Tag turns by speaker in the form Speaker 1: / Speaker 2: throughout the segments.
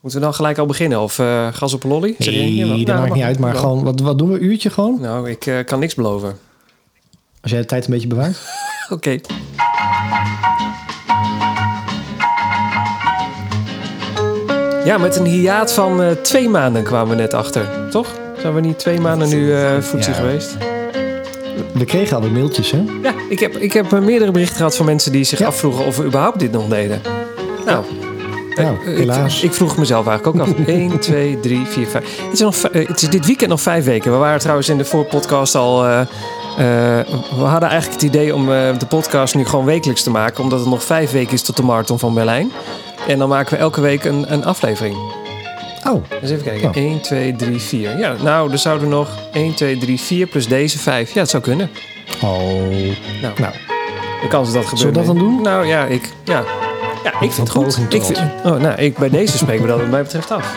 Speaker 1: Moeten we dan gelijk al beginnen? Of eh, gas op een lolly?
Speaker 2: Nee, dat
Speaker 1: nou,
Speaker 2: maakt niet uit. Maar
Speaker 1: wel.
Speaker 2: gewoon, wat, wat doen we? Een uurtje gewoon?
Speaker 1: Nou, ik eh, kan niks beloven.
Speaker 2: Als jij de tijd een beetje bewaart.
Speaker 1: Oké. Ja, met een hiaat van eh, twee maanden kwamen we net achter, toch? Zijn we niet twee maanden nu
Speaker 2: Ja.
Speaker 1: geweest?
Speaker 2: We kregen alweer mailtjes, hè?
Speaker 1: Ja, ik heb, ik heb meerdere berichten gehad van mensen die zich
Speaker 2: Ja.
Speaker 1: afvroegen of we überhaupt dit nog deden. Nou,
Speaker 2: Nou,
Speaker 1: eh,
Speaker 2: helaas.
Speaker 1: Ik, ik vroeg mezelf eigenlijk ook af. 1, 2, 3, 4, 5. Het is, nog, eh, het is dit weekend nog vijf weken. We waren trouwens in de voorpodcast al. eh, eh, we hadden eigenlijk het idee om eh, de podcast nu gewoon wekelijks te maken. Omdat het nog vijf weken is tot de marathon van Berlijn. En dan maken we elke week een, een aflevering.
Speaker 2: Oh,
Speaker 1: Dus even kijken.
Speaker 2: Oh.
Speaker 1: 1, 2, 3, 4. Ja, nou, er zouden nog 1, 2, 3, 4 plus deze 5. Ja, het zou kunnen.
Speaker 2: oh.
Speaker 1: Nou,
Speaker 2: Nou,
Speaker 1: de kans dat dat gebeurt.
Speaker 2: Zullen we dat dan doen?
Speaker 1: Nou ja, ik, ja. Ja, ik vind het goed. Ik vind, oh, nou, ik, bij deze spreken we dat wat mij betreft af.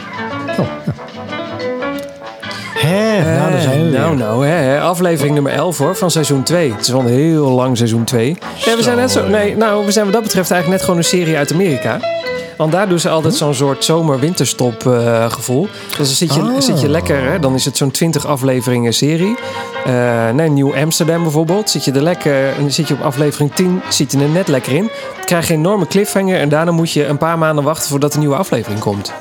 Speaker 2: hè, nou, daar zijn we
Speaker 1: nou,
Speaker 2: weer.
Speaker 1: nou, hè, aflevering nummer 11 hoor, van seizoen 2. Het is wel een heel lang seizoen 2. Ja, we zijn net zo. Nee, nou, we zijn wat dat betreft eigenlijk net gewoon een serie uit Amerika. Want daar doen ze altijd zo'n soort zomer-winterstop eh, gevoel. Dus dan zit je,
Speaker 2: Oh.
Speaker 1: zit je lekker, hè? dan is het zo'n 20 afleveringen serie. Eh nee, Nieuw Amsterdam bijvoorbeeld. Zit je er lekker, en dan zit je op aflevering 10, zit je er net lekker in. Krijg je een enorme cliffhanger en daarna moet je een paar maanden wachten voordat de nieuwe aflevering komt.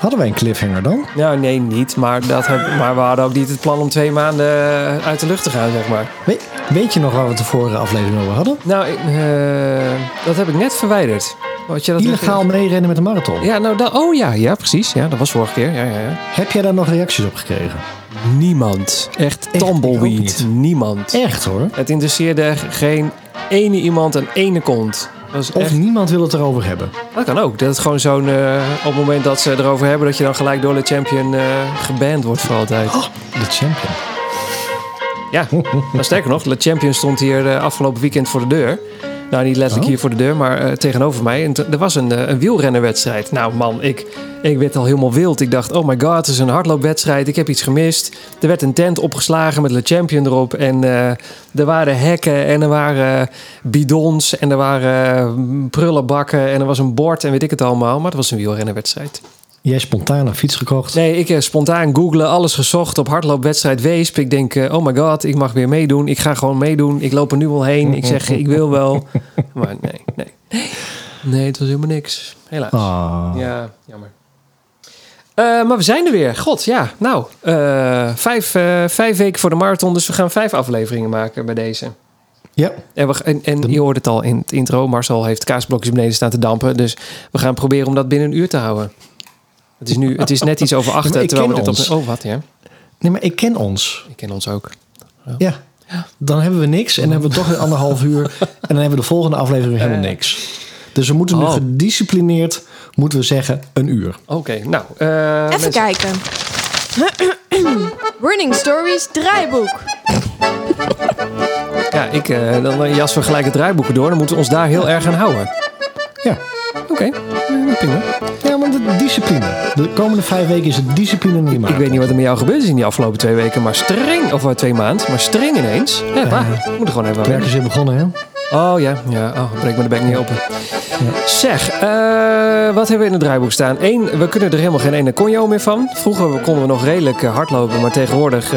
Speaker 2: Hadden wij een cliffhanger dan?
Speaker 1: Nou, nee, niet. Maar, dat heb, maar we hadden ook niet het plan om twee maanden eh, uit de lucht te gaan, zeg maar.
Speaker 2: We- weet je nog waar we het de vorige aflevering over hadden?
Speaker 1: Nou, ik, eh, dat heb ik net verwijderd. Had je dat
Speaker 2: Illegaal meerennen met een marathon.
Speaker 1: Ja, nou, dat, oh ja, ja, precies. Ja, dat was vorige keer. Ja, ja, ja.
Speaker 2: Heb jij daar nog reacties op gekregen?
Speaker 1: Niemand. Echt
Speaker 2: ik ook
Speaker 1: tumbleweed.
Speaker 2: niet.
Speaker 1: Niemand.
Speaker 2: Echt hoor.
Speaker 1: Het interesseerde geen ene iemand een ene kont. Dat, was
Speaker 2: Of
Speaker 1: echt,
Speaker 2: niemand wil het erover hebben.
Speaker 1: dat kan ook. Dat het gewoon zo'n... eh, op het moment dat ze erover hebben... dat je dan gelijk door de champion eh geband wordt voor altijd.
Speaker 2: De champion.
Speaker 1: Ja, maar sterker nog, Le Champion stond hier eh, afgelopen weekend voor de deur. Nou, niet letterlijk
Speaker 2: Oh.
Speaker 1: hier voor de deur, maar eh, tegenover mij. En er was een, eh, een wielrennerwedstrijd. Nou man, ik, ik werd al helemaal wild. Ik dacht, oh my god, het is een hardloopwedstrijd. Ik heb iets gemist. Er werd een tent opgeslagen met Le Champion erop. En eh, er waren hekken en er waren bidons en er waren eh, prullenbakken. En er was een bord en weet ik het allemaal. Maar het was een wielrennerwedstrijd.
Speaker 2: Jij spontaan een fiets gekocht.
Speaker 1: Nee, ik heb spontaan googlen, alles gezocht op hardloopwedstrijd Weesp. Ik denk, eh, oh my god, ik mag weer meedoen. Ik ga gewoon meedoen. Ik loop er nu al heen. Ik zeg, ik wil wel. Maar nee, nee. Nee, het was helemaal niks. Helaas.
Speaker 2: Ah.
Speaker 1: Ja, jammer. Eh, maar we zijn er weer. God, ja. Nou, eh, vijf, eh, vijf weken voor de marathon. Dus we gaan vijf afleveringen maken bij deze.
Speaker 2: Ja,
Speaker 1: En, we, en, en je hoort het al in het intro. Marcel heeft kaasblokjes beneden staan te dampen. Dus we gaan proberen om dat binnen een uur te houden. Het is nu het is net iets over
Speaker 2: Ja,
Speaker 1: achter.
Speaker 2: ik
Speaker 1: terwijl we op...
Speaker 2: ons.
Speaker 1: Oh, wat, ja.
Speaker 2: nee, maar ik ken ons.
Speaker 1: Ik ken ons ook.
Speaker 2: Ja. Dan hebben we niks en dan hebben we toch weer anderhalf uur. En dan hebben we de volgende aflevering helemaal
Speaker 1: Eh.
Speaker 2: niks. Dus we moeten nu
Speaker 1: Oh.
Speaker 2: gedisciplineerd, moeten we zeggen, een uur.
Speaker 1: Oké, nou. eh,
Speaker 3: Even
Speaker 1: mensen-
Speaker 3: kijken. Running Stories draaiboek.
Speaker 1: Ja, ik, eh, dan we gelijk het draaiboeken door. Dan moeten we ons daar heel erg aan houden.
Speaker 2: Ja,
Speaker 1: Oké, eh, prima.
Speaker 2: ja maar de discipline. De komende vijf weken is het discipline niet
Speaker 1: Ik
Speaker 2: maken.
Speaker 1: weet niet wat er met jou gebeurd is in die afgelopen twee weken. Maar streng, of eh, twee maanden, maar streng ineens. Ja? We moeten gewoon even...
Speaker 2: Het werk is weer begonnen, hè?
Speaker 1: Oh ja, ja. Oh, breek me de bek niet open. Zeg, eh, wat hebben we in het draaiboek staan? Eén, we kunnen er helemaal geen ene conjo meer van. Vroeger konden we nog redelijk eh, hardlopen, maar tegenwoordig...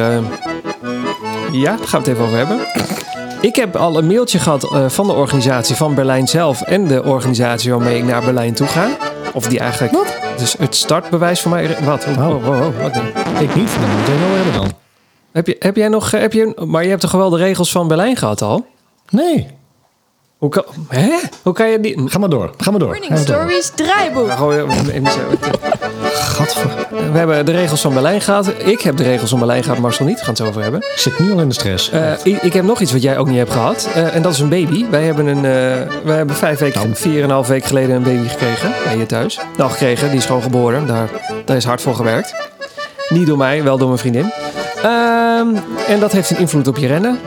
Speaker 1: ja, daar gaan we het even over hebben. Ik heb al een mailtje gehad eh, van de organisatie van Berlijn zelf... en de organisatie waarmee ik naar Berlijn toe ga. Of die eigenlijk...
Speaker 2: Wat?
Speaker 1: Dus het startbewijs voor mij... Wat? Oh, oh, oh, oh, wat?
Speaker 2: Ik niet, dan moet je het wel hebben dan.
Speaker 1: Heb je, heb jij nog... eh, Heb je, maar je hebt toch wel de regels van Berlijn gehad al?
Speaker 2: Nee,
Speaker 1: Hoe kan, hè? Hoe kan je die...
Speaker 2: ga maar door. Ga maar door. Door.
Speaker 3: Stories draaiboek.
Speaker 1: Zo.
Speaker 2: Gadver.
Speaker 1: We hebben de regels van Berlijn gehad. Ik heb de regels van Berlijn gehad, Marcel niet. We gaan het zo over hebben.
Speaker 2: Ik zit nu al in de stress.
Speaker 1: Eh, ik, ik heb nog iets wat jij ook niet hebt gehad. Eh, en dat is een baby. Wij hebben, een, eh, wij hebben vijf weken,
Speaker 2: Nou.
Speaker 1: vier en een half week geleden een baby gekregen. Bij je thuis. Nou, gekregen. Die is gewoon geboren. Daar, daar is hard voor gewerkt. Niet door mij, wel door mijn vriendin. Ehm, en dat heeft een invloed op je rennen.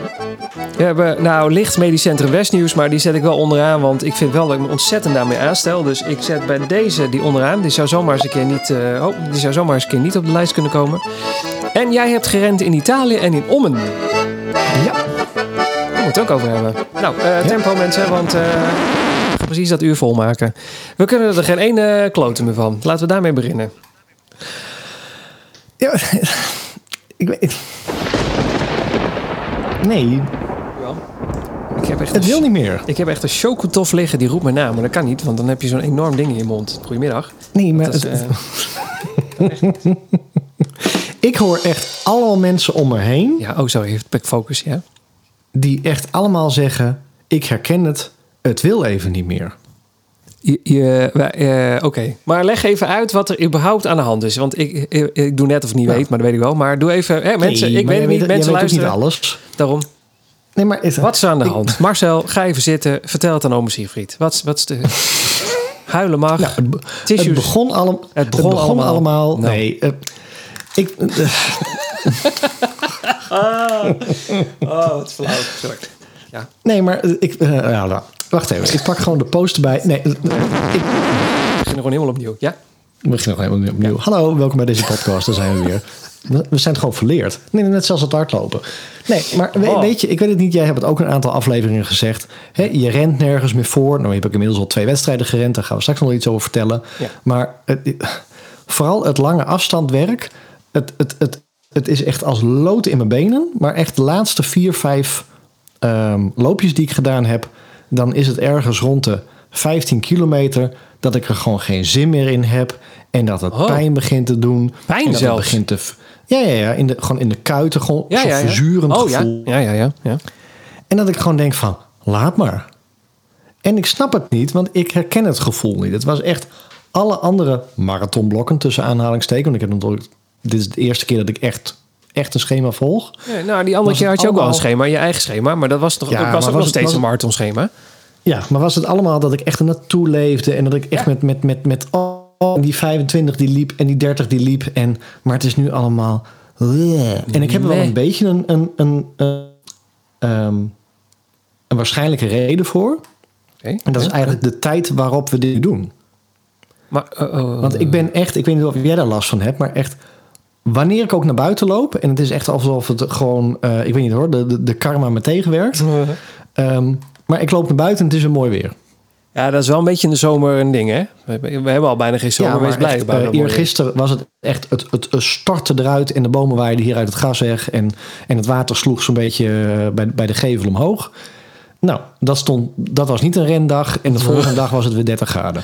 Speaker 1: We hebben nou licht medisch centrum Westnieuws, maar die zet ik wel onderaan, want ik vind wel dat ik me ontzettend daarmee aanstel. Dus ik zet bij deze die onderaan. Die zou zomaar eens een keer niet, eh, oh, die zou zomaar eens een keer niet op de lijst kunnen komen. En jij hebt gerend in Italië en in Ommen.
Speaker 2: ja,
Speaker 1: Daar moeten we het ook over hebben. Nou, eh, tempo mensen, want we precies dat uur volmaken. We kunnen er geen ene kloten meer van. Laten we daarmee beginnen.
Speaker 2: Ja, ik weet... Nee,
Speaker 1: Ik heb echt
Speaker 2: het wil niet meer.
Speaker 1: ik heb echt een chocotof liggen, die roept mijn naam. Maar dat kan niet, want dan heb je zo'n enorm ding in je mond. Goedemiddag.
Speaker 2: Nee, maar
Speaker 1: Dat is,
Speaker 2: het-
Speaker 1: eh,
Speaker 2: ik hoor echt allemaal mensen om me heen...
Speaker 1: ja, oh sorry, even back focus, ja.
Speaker 2: die echt allemaal zeggen... ik herken het, het wil even niet meer.
Speaker 1: Eh, Oké, maar leg even uit wat er überhaupt aan de hand is. Want ik, ik, ik doe net of ik niet weet, maar dat weet ik wel. Maar doe even, hè, mensen,
Speaker 2: Nee,
Speaker 1: ik weet niet, mensen luisteren.
Speaker 2: niet alles.
Speaker 1: Daarom,
Speaker 2: Nee, maar het-
Speaker 1: wat is er aan de
Speaker 2: ik-
Speaker 1: hand? Marcel, ga even zitten. Vertel het aan ome Siegfried. Wat, is- wat is de... Huilen mag.
Speaker 2: Nou, het, be-
Speaker 1: Tissues.
Speaker 2: het begon, allem,
Speaker 1: Het
Speaker 2: het
Speaker 1: begon allemaal.
Speaker 2: allemaal.
Speaker 1: Nou.
Speaker 2: Nee, ik, eh,
Speaker 1: Oh, wat flauw. Sorry. Ja.
Speaker 2: nee, maar eh, ik, eh, ja, nou, wacht even. Ik pak gewoon de post erbij. Nee, ik
Speaker 1: We beginnen gewoon helemaal opnieuw. Ja?
Speaker 2: we beginnen nog helemaal opnieuw. Hallo, welkom bij deze podcast. Daar zijn we weer. We we zijn gewoon verleerd. Nee, net zoals het hardlopen. Nee, maar we-
Speaker 1: Oh.
Speaker 2: weet je, ik weet het niet. Jij hebt het ook een aantal afleveringen gezegd. Hè, je rent nergens meer voor. Nou, heb ik inmiddels al twee wedstrijden gerend. Daar gaan we straks nog iets over vertellen.
Speaker 1: Ja.
Speaker 2: Maar het, vooral het lange afstandwerk. Het, het, het, het is echt als lood in mijn benen. Maar echt de laatste vier, vijf ehm, loopjes die ik gedaan heb. Dan is het ergens rond de 15 kilometer. Dat ik er gewoon geen zin meer in heb. En dat het
Speaker 1: Oh.
Speaker 2: pijn begint te doen.
Speaker 1: Pijn
Speaker 2: en dat
Speaker 1: zelfs?
Speaker 2: Het begint te, ja, ja, ja. In de, gewoon in de kuiten. Gewoon
Speaker 1: Ja,
Speaker 2: zo'n
Speaker 1: ja, ja.
Speaker 2: verzurend
Speaker 1: oh, ja.
Speaker 2: gevoel.
Speaker 1: Ja, ja, ja, ja.
Speaker 2: En dat ik gewoon denk van, laat maar. En ik snap het niet, want ik herken het gevoel niet. Het was echt alle andere marathonblokken tussen aanhalingstekens. Want ik heb natuurlijk, dit is de eerste keer dat ik echt, echt een schema volg.
Speaker 1: Ja, nou, die andere keer had je ook wel een schema, je eigen schema. Maar dat was toch
Speaker 2: Ja,
Speaker 1: ook, was ook nog
Speaker 2: het-
Speaker 1: steeds
Speaker 2: was
Speaker 1: een marathonschema?
Speaker 2: Ja, maar was het allemaal dat ik echt er naartoe leefde en dat ik echt met, met, met, met oh, die 25 die liep en die 30 die liep. En, maar het is nu allemaal. En ik heb er wel een beetje een, een, een, een, ehm, een waarschijnlijke reden voor. En dat is eigenlijk de tijd waarop we dit doen.
Speaker 1: Maar, eh, eh,
Speaker 2: Want ik ben echt, ik weet niet of jij daar last van hebt, maar echt, wanneer ik ook naar buiten loop, en het is echt alsof het gewoon, eh, ik weet niet hoor, de, de, de karma me tegenwerkt. Ehm, maar ik loop naar buiten en het is weer mooi weer.
Speaker 1: Ja, dat is wel een beetje in de zomer een ding, hè? We, hebben- we hebben al bijna geen zomer, wees
Speaker 2: maar
Speaker 1: blij.
Speaker 2: echt,
Speaker 1: bij
Speaker 2: eh, eergisteren was het echt, het, het, het stortte eruit en de bomen waaiden hier uit het gras weg en, en het water sloeg zo'n beetje eh, bij, bij de gevel omhoog. Nou, dat, stond, dat was niet een rendag en de volgende dag was het weer 30 graden.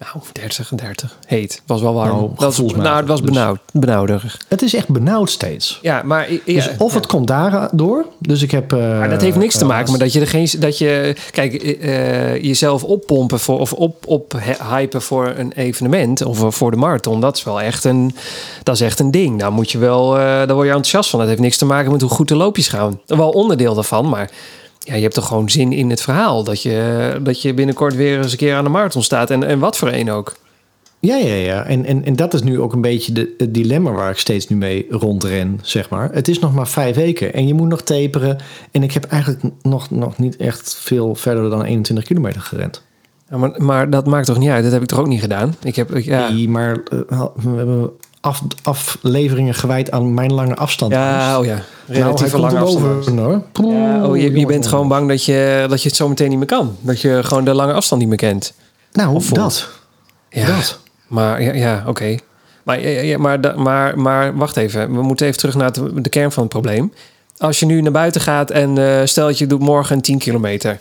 Speaker 1: Nou, 30 en 30. Heet. Was wel warm.
Speaker 2: Nou,
Speaker 1: dat was, nou, het was
Speaker 2: dus.
Speaker 1: benauwd, benauwder.
Speaker 2: Het is echt benauwd steeds.
Speaker 1: Ja, maar... Ja,
Speaker 2: Dus of het komt daardoor. Dus ik heb. eh,
Speaker 1: Maar dat heeft niks te
Speaker 2: eh,
Speaker 1: maken met dat je er geen. Dat je, kijk, eh, jezelf oppompen voor, of op, op hypen voor een evenement of voor de marathon. Dat is wel echt een, dat is echt een ding. Daar moet je wel, eh, daar word je enthousiast van. Dat heeft niks te maken met hoe goed de loopjes gaan. Wel onderdeel daarvan, maar ja, je hebt toch gewoon zin in het verhaal. Dat je, dat je binnenkort weer eens een keer aan de marathon staat. En, en wat voor een ook.
Speaker 2: Ja, ja, ja. En, en, en dat is nu ook een beetje de, het dilemma waar ik steeds nu mee rondren, zeg maar. Het is nog maar vijf weken en je moet nog taperen. En ik heb eigenlijk nog, nog niet echt veel verder dan 21 kilometer gerend.
Speaker 1: Ja, maar, maar dat maakt toch niet uit? Dat heb ik toch ook niet gedaan? Ik heb, ja,
Speaker 2: Nee, maar eh, we hebben af, afleveringen gewijd aan mijn lange afstand.
Speaker 1: ja, oh ja.
Speaker 2: nou,
Speaker 1: Relatief
Speaker 2: hij
Speaker 1: lange afstand.
Speaker 2: hoor.
Speaker 1: Ja, oh, je, je bent gewoon bang dat je, dat je het zo meteen niet meer kan. Dat je gewoon de lange afstand niet meer kent.
Speaker 2: Nou,
Speaker 1: Of vol.
Speaker 2: dat.
Speaker 1: Ja,
Speaker 2: Dat.
Speaker 1: maar ja, ja oké. Maar, ja, maar, maar, maar wacht even. We moeten even terug naar de, de kern van het probleem. Als je nu naar buiten gaat en eh, stel dat je doet morgen een 10 kilometer.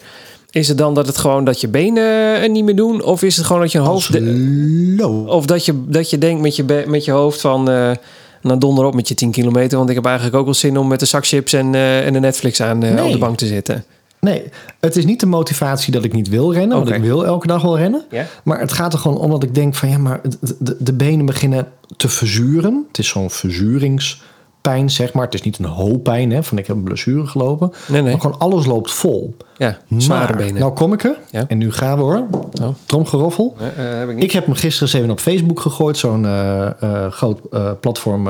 Speaker 1: Is het dan dat het gewoon dat je benen het niet meer doen? Of is het gewoon dat je hoofd... Of dat je, dat je denkt met je, met je hoofd van... eh nou, donder op met je 10 kilometer. Want ik heb eigenlijk ook wel zin om met de zak chips en, eh, en de Netflix aan eh,
Speaker 2: Nee.
Speaker 1: op de bank te zitten.
Speaker 2: Nee, het is niet de motivatie dat ik niet wil rennen. Want
Speaker 1: Oké.
Speaker 2: ik wil elke dag wel rennen. Maar het gaat er gewoon om dat ik denk van ja, maar de, de, benen beginnen te verzuren. Het is zo'n verzuringspijn, zeg maar. Het is niet een hoopijn, hè, van ik heb een blessure gelopen.
Speaker 1: Nee, nee.
Speaker 2: Maar gewoon alles loopt vol.
Speaker 1: Ja, zware
Speaker 2: Maar,
Speaker 1: benen.
Speaker 2: Nou kom ik er.
Speaker 1: Ja.
Speaker 2: En nu gaan we hoor.
Speaker 1: Oh.
Speaker 2: Tromgeroffel.
Speaker 1: Eh, eh, heb ik niet.
Speaker 2: Ik heb me gisteren eens even op Facebook gegooid. Zo'n eh, eh, groot platform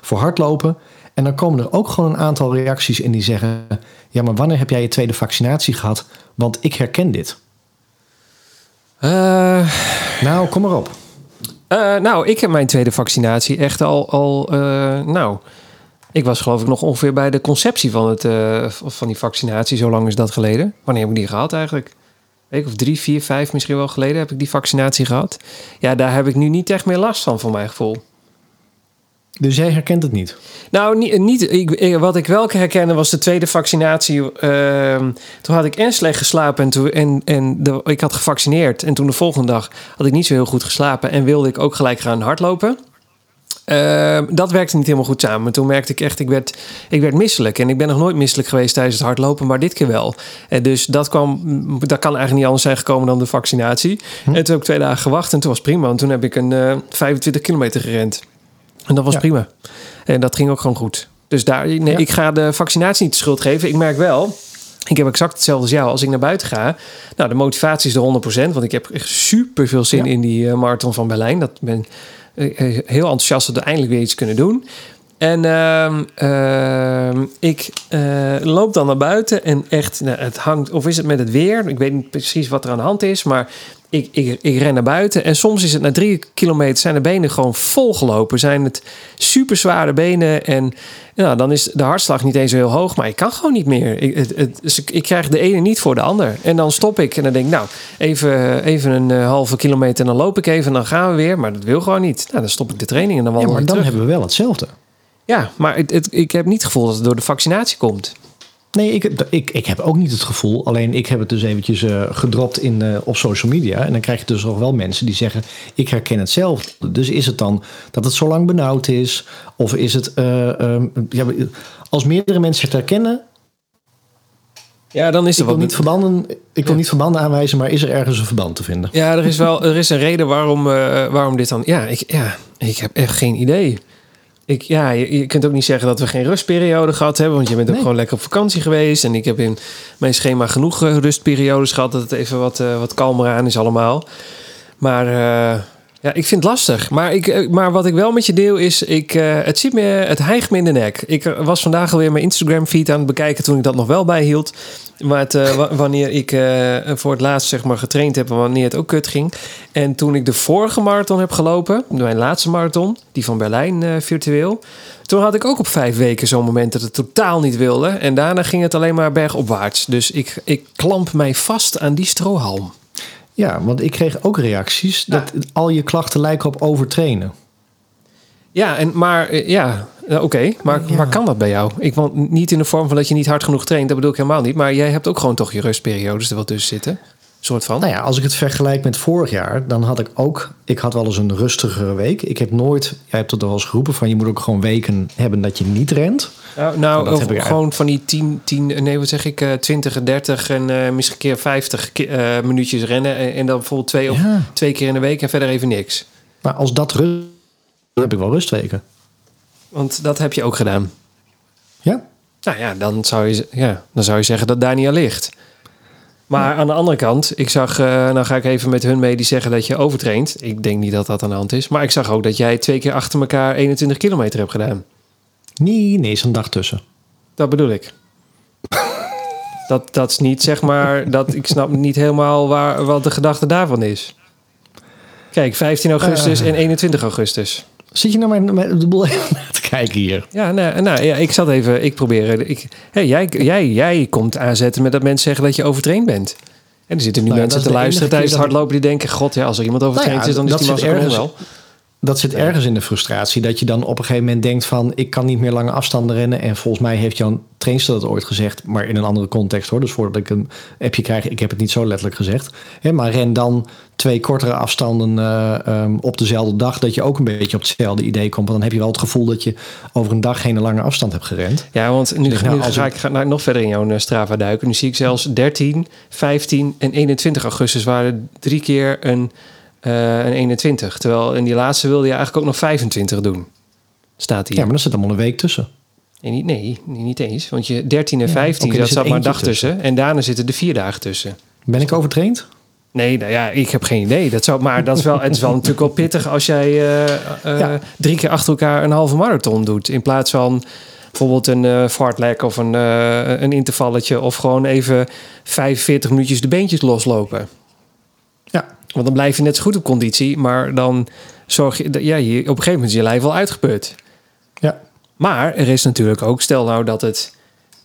Speaker 2: voor hardlopen. En dan komen er ook gewoon een aantal reacties in die zeggen... ja, maar wanneer heb jij je tweede vaccinatie gehad? Want ik herken dit. Nou, kom maar op.
Speaker 1: Nou, ik heb mijn tweede vaccinatie echt al. al nou, ik was geloof ik nog ongeveer bij de conceptie van, het, eh, van die vaccinatie. Zo lang is dat geleden. Wanneer heb ik die gehad eigenlijk? week of drie, vier, vijf misschien wel geleden heb ik die vaccinatie gehad. Ja, daar heb ik nu niet echt meer last van, voor mijn gevoel.
Speaker 2: Dus jij herkent het niet?
Speaker 1: Nou, niet, niet ik, ik- wat ik wel herkende was de tweede vaccinatie. Ehm, toen had ik en slecht geslapen en, toen, en, en de, ik had gevaccineerd. En toen de volgende dag had ik niet zo heel goed geslapen en wilde ik ook gelijk gaan hardlopen. Ehm, dat werkte niet helemaal goed samen. Toen merkte ik echt, ik werd, ik werd misselijk. En ik ben nog nooit misselijk geweest tijdens het hardlopen, maar dit keer wel. En dus dat, kwam, dat kan eigenlijk niet anders zijn gekomen dan de vaccinatie. En toen heb ik twee dagen gewacht en toen was het prima. En toen heb ik een eh 25 kilometer gerend. En dat was
Speaker 2: Ja.
Speaker 1: prima. En dat ging ook gewoon goed. Dus daar, nee,
Speaker 2: Ja.
Speaker 1: ik ga de vaccinatie niet de schuld geven. Ik merk wel, ik heb exact hetzelfde als jou. Als ik naar buiten ga, nou, de motivatie is de 100%. Want ik heb echt super veel zin
Speaker 2: Ja.
Speaker 1: in die eh, marathon van Berlijn. Dat ben eh, eh, heel enthousiast dat we eindelijk weer iets kunnen doen. En ehm, ehm, ik eh, loop dan naar buiten en echt, nou, het hangt, of is het met het weer? Ik weet niet precies wat er aan de hand is, maar ik, ik, ik ren naar buiten. En soms is het na drie kilometer zijn de benen gewoon volgelopen. Zijn het super zware benen. En nou, dan is de hartslag niet eens zo heel hoog, maar ik kan gewoon niet meer. Ik, het, het, dus ik, ik krijg de ene niet voor de ander. En dan stop ik en dan denk ik, nou, even, even een eh, halve kilometer en dan loop ik even en dan gaan we weer. Maar dat wil gewoon niet. Nou, dan stop ik de training en dan
Speaker 2: Ja,
Speaker 1: wandel
Speaker 2: maar
Speaker 1: ik
Speaker 2: dan
Speaker 1: terug.
Speaker 2: hebben we wel hetzelfde.
Speaker 1: Ja, maar het, het- ik heb niet het gevoel dat het door de vaccinatie komt.
Speaker 2: Nee, ik, heb- ik, ik heb ook niet het gevoel. Alleen ik heb het dus eventjes eh, gedropt in, eh, op social media. En dan krijg je dus nog wel mensen die zeggen... ik herken hetzelfde. Dus is het dan dat het zo lang benauwd is? Of is het... eh, ehm, ja, als meerdere mensen het herkennen...
Speaker 1: Ja, dan is
Speaker 2: Ik
Speaker 1: er
Speaker 2: wil,
Speaker 1: wat
Speaker 2: niet verbanden, ik wil niet verbanden aanwijzen... maar is er ergens een verband te vinden?
Speaker 1: Ja, er is wel er is een reden waarom, waarom dit dan. Ja ik, ja, ik heb echt geen idee. Ik, ja, je, je kunt ook niet zeggen dat we geen rustperiode gehad hebben, want je bent ook
Speaker 2: Nee.
Speaker 1: gewoon lekker op vakantie geweest. En ik heb in mijn schema genoeg eh, rustperiodes gehad, dat het even wat, eh, wat kalmer aan is allemaal. Maar eh, ja, ik vind het lastig. Maar, ik, eh, maar wat ik wel met je deel is, ik, eh, het, zit me, het hijgt me in de nek. Ik eh, was vandaag alweer mijn Instagram feed aan het bekijken toen ik dat nog wel bijhield. Maar het, wa- wanneer ik voor het laatst zeg maar, getraind heb wanneer het ook kut ging. En toen ik de vorige marathon heb gelopen, mijn laatste marathon, die van Berlijn virtueel. Toen had ik ook op vijf weken zo'n moment dat het totaal niet wilde. En daarna ging het alleen maar bergopwaarts. Dus ik, ik klamp mij vast aan die strohalm.
Speaker 2: Ja, want ik kreeg ook reacties... dat al je klachten lijken op overtrainen.
Speaker 1: Ja, en, maar eh, ja, eh, oké. Maar,
Speaker 2: Ja.
Speaker 1: maar kan dat bij jou? Ik want niet in de vorm van dat je niet hard genoeg traint. Dat bedoel ik helemaal niet. Maar jij hebt ook gewoon toch je rustperiodes er wel tussen zitten. Soort van.
Speaker 2: Nou ja, als ik het vergelijk met vorig jaar, dan had ik ook. Ik had wel eens een rustigere week. Ik heb nooit. Jij hebt het al eens geroepen van je moet ook gewoon weken hebben dat je niet rent.
Speaker 1: Nou, nou of gewoon van die 10, 10, nee, wat zeg ik, eh 20 en 30 en eh, misschien een keer 50 ki- eh, minuutjes rennen. En, en dan bijvoorbeeld twee, of, twee keer in de week en verder even niks.
Speaker 2: Maar als dat rust, dan heb ik wel rustweken.
Speaker 1: Want dat heb je ook gedaan.
Speaker 2: Ja.
Speaker 1: Nou ja, dan zou je, ja, dan zou je zeggen dat daar niet aan ligt. Maar aan de andere kant, ik zag, eh nou ga ik even met hun mee die zeggen dat je overtraint. Ik denk niet dat dat aan de hand is. Maar ik zag ook dat jij twee keer achter elkaar 21 kilometer hebt gedaan.
Speaker 2: Nee, nee, is een dag tussen.
Speaker 1: Dat bedoel ik. Dat, dat is niet zeg maar, dat, ik snap niet helemaal waar, wat de gedachte daarvan is. Kijk, 15 augustus
Speaker 2: Eh.
Speaker 1: en 21 augustus.
Speaker 2: Zit je mijn, mijn de boel even naar te kijken hier?
Speaker 1: Ja, nou, nou ja, ik zat even, ik probeer. Ik, hey, jij, jij, jij komt aanzetten met dat mensen zeggen dat je overtraind bent. En er zitten nu
Speaker 2: Nou
Speaker 1: mensen te luisteren tijdens het hardlopen die denken: God, ja, als er iemand overtraind
Speaker 2: Nou ja,
Speaker 1: is, dan is die
Speaker 2: ergens-
Speaker 1: wel.
Speaker 2: Dat zit ergens in de frustratie. Dat je dan op een gegeven moment denkt van... ik kan niet meer lange afstanden rennen. En volgens mij heeft jouw trainster dat ooit gezegd. Maar in een andere context hoor. Dus voordat ik een appje krijg... ik heb het niet zo letterlijk gezegd. Hè, maar ren dan twee kortere afstanden eh, ehm, op dezelfde dag... dat je ook een beetje op hetzelfde idee komt. Want dan heb je wel het gevoel dat je over een dag geen lange afstand hebt gerend.
Speaker 1: Ja, want nu,
Speaker 2: Dus nou,
Speaker 1: nu
Speaker 2: als
Speaker 1: ga
Speaker 2: ik-
Speaker 1: ga nou nog verder in jouw eh, Strava duiken. Nu zie ik zelfs 13, 15 en 21 augustus waren drie keer een, eh, een 21. Terwijl in die laatste wilde je eigenlijk ook nog 25 doen. Staat hier.
Speaker 2: Ja, maar er zit allemaal een week tussen.
Speaker 1: Nee, niet, nee, niet eens. Want je 13 en
Speaker 2: Ja,
Speaker 1: 15,
Speaker 2: oké, er
Speaker 1: dat zat maar een dag tussen. En daarna zitten er vier dagen tussen.
Speaker 2: Ben ik overtraind?
Speaker 1: Nee, nou ja, ik heb geen idee. Dat zou, maar dat is wel, het is wel natuurlijk wel pittig als jij eh, eh,
Speaker 2: Ja.
Speaker 1: drie keer achter elkaar een halve marathon doet. In plaats van bijvoorbeeld een eh fartlek of een, een intervalletje. Of gewoon even 45 minuutjes de beentjes loslopen.
Speaker 2: Ja.
Speaker 1: Want dan blijf je net zo goed op conditie. Maar dan zorg je, ja, je op een gegeven moment is je lijf wel uitgeput.
Speaker 2: Ja.
Speaker 1: Maar er is natuurlijk ook, stel nou dat het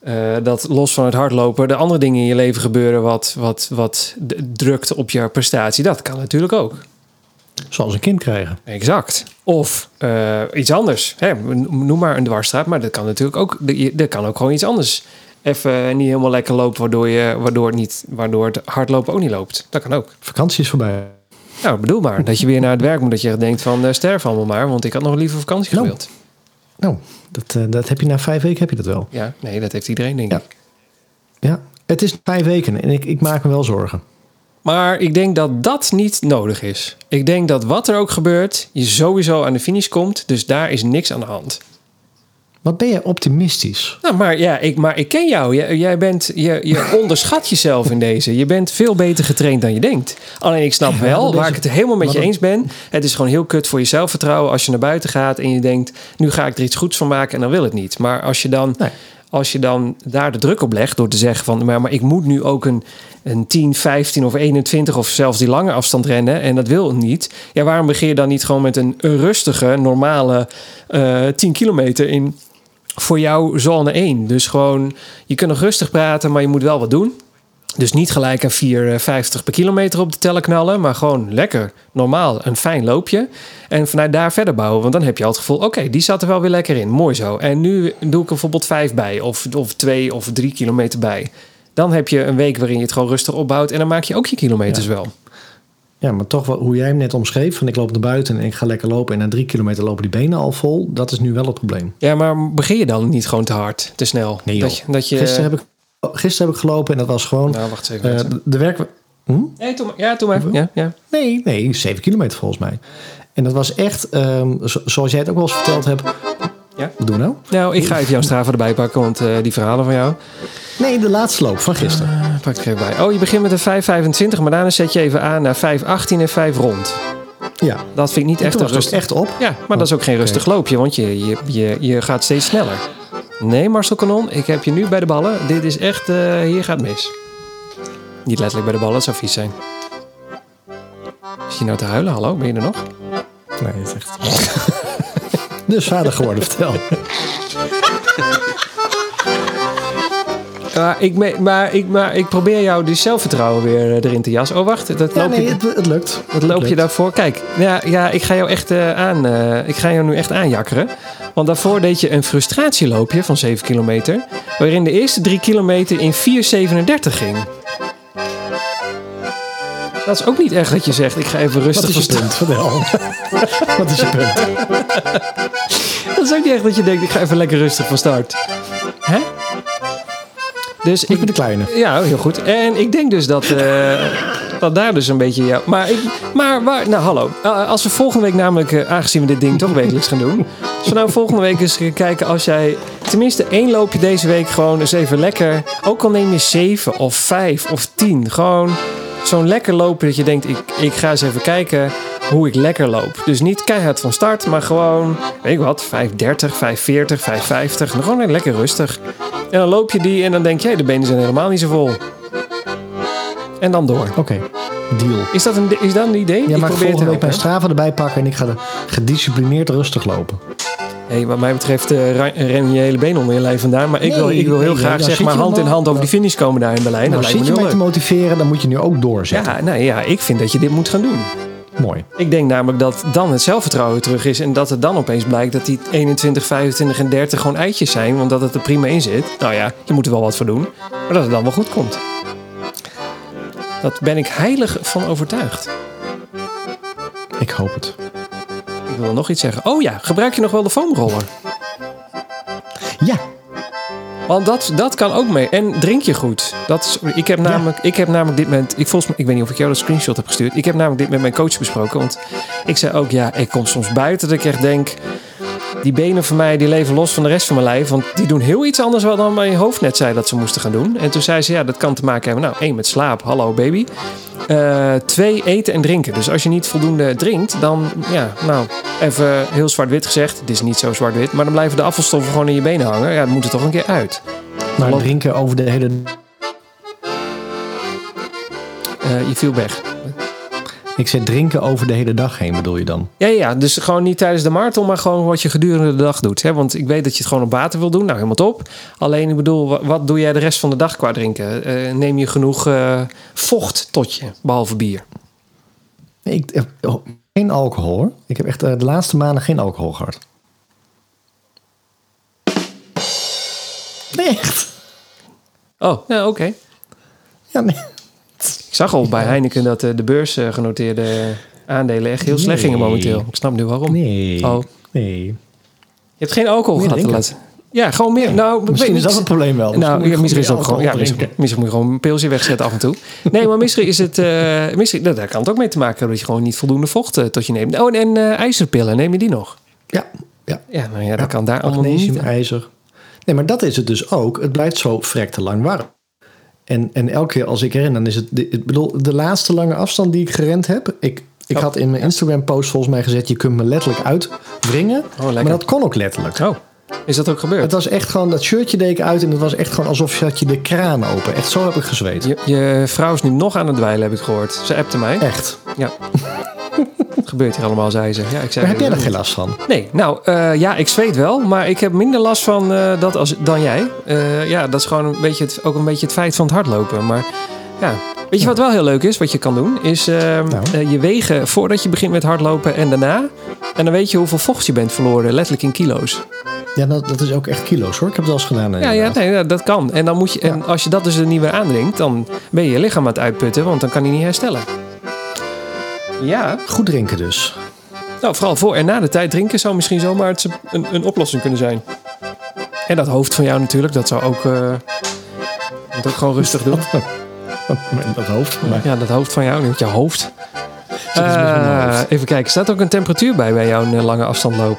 Speaker 1: eh, dat los van het hardlopen... de andere dingen in je leven gebeuren... wat, wat, wat drukt op je prestatie. Dat kan natuurlijk ook.
Speaker 2: Zoals een kind krijgen.
Speaker 1: Exact. Of eh, iets anders. Hè, noem maar een dwarsstraat, maar dat kan natuurlijk ook. Er kan ook gewoon iets anders. Even niet helemaal lekker loopt, waardoor, je, waardoor, het niet, waardoor het hardlopen ook niet loopt. Dat kan ook.
Speaker 2: Vakantie is voorbij.
Speaker 1: Nou, bedoel maar dat je weer naar het werk moet. Dat je denkt van uh, sterf allemaal maar, want ik had nog liever vakantie
Speaker 2: Nou.
Speaker 1: gewild.
Speaker 2: Nou, dat, eh, dat heb je na vijf weken heb je dat wel.
Speaker 1: Ja, nee, dat heeft iedereen denk
Speaker 2: Ja.
Speaker 1: ik.
Speaker 2: Ja, het is vijf weken en ik, ik maak me wel zorgen.
Speaker 1: Maar ik denk dat dat niet nodig is. Ik denk dat wat er ook gebeurt, je sowieso aan de finish komt. Dus daar is niks aan de hand.
Speaker 2: Wat ben je optimistisch?
Speaker 1: Nou, maar ja, ik, maar ik ken jou. Jij, jij bent, je, je onderschat jezelf in deze. Je bent veel beter getraind dan je denkt. Alleen ik snap wel, waar
Speaker 2: deze-
Speaker 1: ik het helemaal met je eens ben. Het is gewoon heel kut voor je zelfvertrouwen als je naar buiten gaat en je denkt, nu ga ik er iets goeds van maken en dan wil het niet. Maar als je dan,
Speaker 2: Nee.
Speaker 1: als je dan daar de druk op legt door te zeggen van, maar, maar ik moet nu ook een, een 10, 15 of 21 of zelfs die lange afstand rennen en dat wil niet. Ja, waarom begin je dan niet gewoon met een rustige, normale eh 10 kilometer in voor jou zone 1. Dus gewoon, je kunt nog rustig praten, maar je moet wel wat doen. Dus niet gelijk een 4,50 per kilometer op de tellen knallen, maar gewoon lekker, normaal, een fijn loopje. En vanuit daar verder bouwen, want dan heb je al het gevoel, oké, die zat er wel weer lekker in, mooi zo. En nu doe ik er bijvoorbeeld 5 bij, of, of 2 of 3 kilometer bij. Dan heb je een week waarin je het gewoon rustig opbouwt en dan maak je ook je kilometers
Speaker 2: Ja.
Speaker 1: wel.
Speaker 2: Ja, maar toch wel, hoe jij hem net omschreef, van ik loop naar buiten en ik ga lekker lopen en na drie kilometer lopen die benen al vol, dat is nu wel het probleem.
Speaker 1: Ja, maar begin je dan niet gewoon te hard, te snel?
Speaker 2: Nee,
Speaker 1: dat je, dat je,
Speaker 2: Gisteren, heb ik, gisteren heb ik gelopen en dat was gewoon
Speaker 1: Nou, wacht even.
Speaker 2: eh, de, de werk... Hm?
Speaker 1: nee, maar. Ja, doe maar. Ja, ja.
Speaker 2: Nee, nee, 7 kilometer volgens mij. En dat was echt, ehm, zo- zoals jij het ook wel eens verteld hebt.
Speaker 1: Ja.
Speaker 2: Wat doen we nou?
Speaker 1: Nou, ik ga even jouw Strava erbij pakken, want eh, die verhalen van jou.
Speaker 2: Nee, de laatste loop van gisteren.
Speaker 1: Eh, pak ik er even bij. Oh, je begint met een 5,25, maar daarna zet je even aan naar 5,18 en 5 rond.
Speaker 2: Ja,
Speaker 1: Dat vind ik niet
Speaker 2: en
Speaker 1: echt een rustig.
Speaker 2: echt op.
Speaker 1: Ja, maar dat is ook geen rustig loopje, want je, je, je, je gaat steeds sneller. Nee, Marcel Kanon, ik heb je nu bij de ballen. Dit is echt, eh, hier gaat mis. Niet letterlijk bij de ballen, het zou vies zijn. Is je nou te huilen? Hallo, ben je er nog?
Speaker 2: Nee, het is echt... dus vader geworden, vertel.
Speaker 1: Maar ik, me- maar, ik, maar ik probeer jou dus zelfvertrouwen weer eh, erin te jassen. Oh, wacht, dat
Speaker 2: Ja,
Speaker 1: loop
Speaker 2: nee,
Speaker 1: je...
Speaker 2: het, het lukt.
Speaker 1: Wat loop je daarvoor? Kijk, ja, ja, ik ga jou echt eh, aan. eh, ik ga jou nu echt aanjakkeren. Want daarvoor deed je een frustratieloopje van 7 kilometer. Waarin de eerste 3 kilometer in 4,37 ging. Dat is ook niet echt dat je zegt, ik ga even
Speaker 2: Wat
Speaker 1: rustig
Speaker 2: is je
Speaker 1: van
Speaker 2: punt?
Speaker 1: start.
Speaker 2: Vertel. Wat is je punt?
Speaker 1: Dat is ook niet echt dat je denkt, ik ga even lekker rustig van start. Hè? Dus
Speaker 2: Ik ben de kleine.
Speaker 1: Ja, heel goed. En ik denk dus dat, eh, dat daar dus een beetje... Ja, maar, ik, maar waar, nou hallo. Eh, als we volgende week namelijk, eh, aangezien we dit ding toch wekelijks gaan doen... Als we nou volgende week eens kijken als jij tenminste één loopje deze week gewoon eens even lekker... Ook al neem je zeven of vijf of tien. Gewoon zo'n lekker lopen dat je denkt, ik, ik ga eens even kijken hoe ik lekker loop. Dus niet keihard van start, maar gewoon, weet ik wat, 530, 540, 550. En gewoon lekker rustig. En dan loop je die en dan denk je, de benen zijn helemaal niet zo vol. En dan door.
Speaker 2: Oké, deal.
Speaker 1: Is dat een, is dat een idee?
Speaker 2: Ja, maar
Speaker 1: probeer
Speaker 2: volgende week mijn? Strava erbij pakken en ik ga er gedisciplineerd rustig lopen.
Speaker 1: Hey, wat mij betreft ra- ren je hele been onder je lijf vandaan. Maar ik,
Speaker 2: Nee,
Speaker 1: wil, ik wil heel
Speaker 2: nee,
Speaker 1: graag zeg maar hand in hand over die finish komen daar in Berlijn.
Speaker 2: Nou,
Speaker 1: dat lijkt
Speaker 2: zit
Speaker 1: me
Speaker 2: je mij te motiveren, dan moet je nu ook doorzetten.
Speaker 1: Ja, nou ja, ik vind dat je dit moet gaan doen.
Speaker 2: Mooi.
Speaker 1: Ik denk namelijk dat dan het zelfvertrouwen terug is. En dat het dan opeens blijkt dat die 21, 25 en 30 gewoon eitjes zijn. Want dat het er prima in zit. Nou ja, je moet er wel wat voor doen. Maar dat het dan wel goed komt. Dat ben ik heilig van overtuigd.
Speaker 2: Ik hoop het.
Speaker 1: Ik wil nog iets zeggen. Oh ja, gebruik je nog wel de foamroller?
Speaker 2: Ja,
Speaker 1: Want dat, dat kan ook mee. En drink je goed. Dat is, ik, heb namelijk, ik heb namelijk dit met. Ik, volgens ik weet niet of ik jou dat screenshot heb gestuurd. Ik heb namelijk dit met mijn coach besproken. Want ik zei ook, ja, ik kom soms buiten dat ik echt denk. Die benen van mij die leven los van de rest van mijn lijf. Want die doen heel iets anders wat dan mijn hoofd net zei dat ze moesten gaan doen. En toen zei ze, ja, dat kan te maken hebben. Nou, één met slaap. Hallo baby. Eh, twee, eten en drinken. Dus als je niet voldoende drinkt, dan, ja, nou, even heel zwart-wit gezegd. Het is niet zo zwart-wit, maar dan blijven de afvalstoffen gewoon in je benen hangen. Ja, dat moet er toch een keer uit.
Speaker 2: maar drinken over de hele...
Speaker 1: Eh, je viel weg.
Speaker 2: Ik zeg drinken over de hele dag heen, bedoel je dan?
Speaker 1: Ja, ja, dus gewoon niet tijdens de marathon, maar gewoon wat je gedurende de dag doet. Hè? Want ik weet dat je het gewoon op water wil doen. Nou, helemaal top. Alleen, ik bedoel, wa- wat doe jij de rest van de dag qua drinken? Eh, neem je genoeg eh, vocht tot je, behalve bier?
Speaker 2: Ik, eh, oh, geen alcohol hoor. Ik heb echt de laatste maanden geen alcohol gehad. Nee, echt.
Speaker 1: Oh, nou oké.
Speaker 2: Ja, nee.
Speaker 1: Ik zag al bij Heineken dat eh, de beursgenoteerde aandelen echt heel slecht gingen momenteel. Ik snap nu waarom.
Speaker 2: Nee.
Speaker 1: Oh.
Speaker 2: Nee.
Speaker 1: Je hebt geen alcohol
Speaker 2: Meer
Speaker 1: gehad
Speaker 2: drinken.
Speaker 1: laten. Ja, gewoon meer. Nou,
Speaker 2: Misschien
Speaker 1: weet
Speaker 2: is dat het probleem wel.
Speaker 1: Nou, ja,
Speaker 2: je
Speaker 1: misschien is ook gewoon. Ja, misschien, misschien moet je gewoon een pilsje wegzetten af en toe. Nee, maar misschien is het. eh misschien, nou, daar kan het ook mee te maken hebben dat je gewoon niet voldoende vocht eh, tot je neemt. Oh, en, en eh, ijzerpillen, neem je die nog?
Speaker 2: Ja, ja.
Speaker 1: Ja, nou ja, dat kan daar allemaal niet.
Speaker 2: ijzer. Nee, maar dat is het dus ook. Het blijft zo vrek te lang warm. En, en elke keer als ik ren, dan is het... de- Ik bedoel, de laatste lange afstand die ik gerend heb... Ik, ik
Speaker 1: Oh,
Speaker 2: had in mijn Instagram-post volgens mij gezet... je kunt me letterlijk uitwringen.
Speaker 1: lekker.
Speaker 2: maar dat kon ook letterlijk.
Speaker 1: Oh, is dat ook gebeurd?
Speaker 2: Het was echt gewoon... Dat shirtje deed ik uit en het was echt gewoon alsof je had je de kraan open. Echt zo heb ik gezweet.
Speaker 1: Je, je vrouw is nu nog aan het dweilen, heb ik gehoord. Ze appte mij.
Speaker 2: Echt.
Speaker 1: Ja. Wat gebeurt hier allemaal, zei ze. Ja, ik zei,
Speaker 2: Maar heb jij
Speaker 1: eh,
Speaker 2: er geen last van?
Speaker 1: Nee, nou eh, ja, ik zweet wel, maar ik heb minder last van eh, dat als, dan jij. Eh, ja, dat is gewoon een beetje het, ook een beetje het feit van het hardlopen. Maar ja, weet je wat wel heel leuk is, wat je kan doen? Is eh,
Speaker 2: Nou.
Speaker 1: eh, je wegen voordat je begint met hardlopen en daarna. En dan weet je hoeveel vocht je bent verloren, letterlijk in kilo's.
Speaker 2: Ja, dat, dat is ook echt kilo's hoor. Ik heb het wel eens gedaan.
Speaker 1: Ja, ja nee, dat kan. En, dan moet je, en als je dat dus er niet meer aandringt, dan ben je je lichaam aan het uitputten, want dan kan hij niet herstellen. Ja,
Speaker 2: Goed drinken dus.
Speaker 1: nou, vooral voor en na de tijd drinken zou misschien zomaar een, een oplossing kunnen zijn. En dat hoofd van jou natuurlijk, dat zou ook, eh moet ook gewoon rustig doen.
Speaker 2: Dat hoofd. Maar
Speaker 1: Ja, dat hoofd van jou, hoofd.
Speaker 2: Met
Speaker 1: Eh,
Speaker 2: hoofd.
Speaker 1: even kijken, staat ook een temperatuur bij bij jouw eh, lange afstandloop?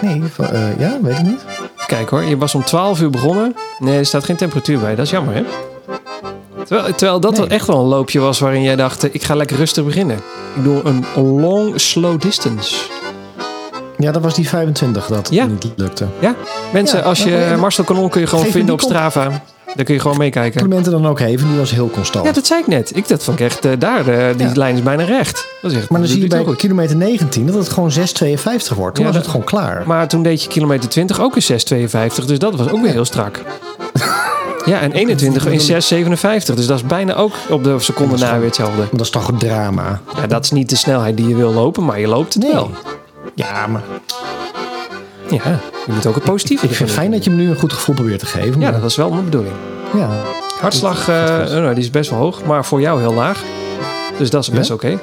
Speaker 2: nee, van- ja, weet ik niet.
Speaker 1: Even kijken hoor, je was om 12 uur begonnen. Nee, er staat geen temperatuur bij, dat is jammer hè? Terwijl, terwijl dat
Speaker 2: Nee.
Speaker 1: wel echt wel een loopje was waarin jij dacht, eh, ik ga lekker rustig beginnen. Ik doe een long slow distance.
Speaker 2: Ja, dat was die 25 dat
Speaker 1: Ja.
Speaker 2: niet lukte.
Speaker 1: Ja, mensen,
Speaker 2: Ja,
Speaker 1: als je
Speaker 2: ja.
Speaker 1: Marcel Kanon kun je gewoon vinden op. Strava. Daar kun je gewoon meekijken.
Speaker 2: Complimenten dan ook even, die was heel constant.
Speaker 1: Ja, dat zei ik net. Ik dat vond ik echt, daar, eh, die lijn is bijna recht. Dat is echt,
Speaker 2: maar dan zie je bij kilometer 19 dat het gewoon 6,52 wordt. Toen was het gewoon klaar.
Speaker 1: Maar toen deed je kilometer 20 ook in 6,52. Dus dat was ook weer heel strak. Ja, en 21 in 6,57. Dus dat is bijna ook op de seconde na weer hetzelfde.
Speaker 2: Dat is toch een drama.
Speaker 1: Ja, dat is niet de snelheid die je wil lopen, maar je loopt het
Speaker 2: Nee.
Speaker 1: wel.
Speaker 2: Ja, maar
Speaker 1: Ja, je moet ook het positieve
Speaker 2: ik vind het fijn dat je me nu een goed gevoel probeert te geven.
Speaker 1: Ja,
Speaker 2: maar-
Speaker 1: dat was wel mijn bedoeling.
Speaker 2: ja.
Speaker 1: Hartslag, eh, nou, die is best wel hoog, maar voor jou heel laag. Dus dat is best
Speaker 2: Ja?
Speaker 1: oké.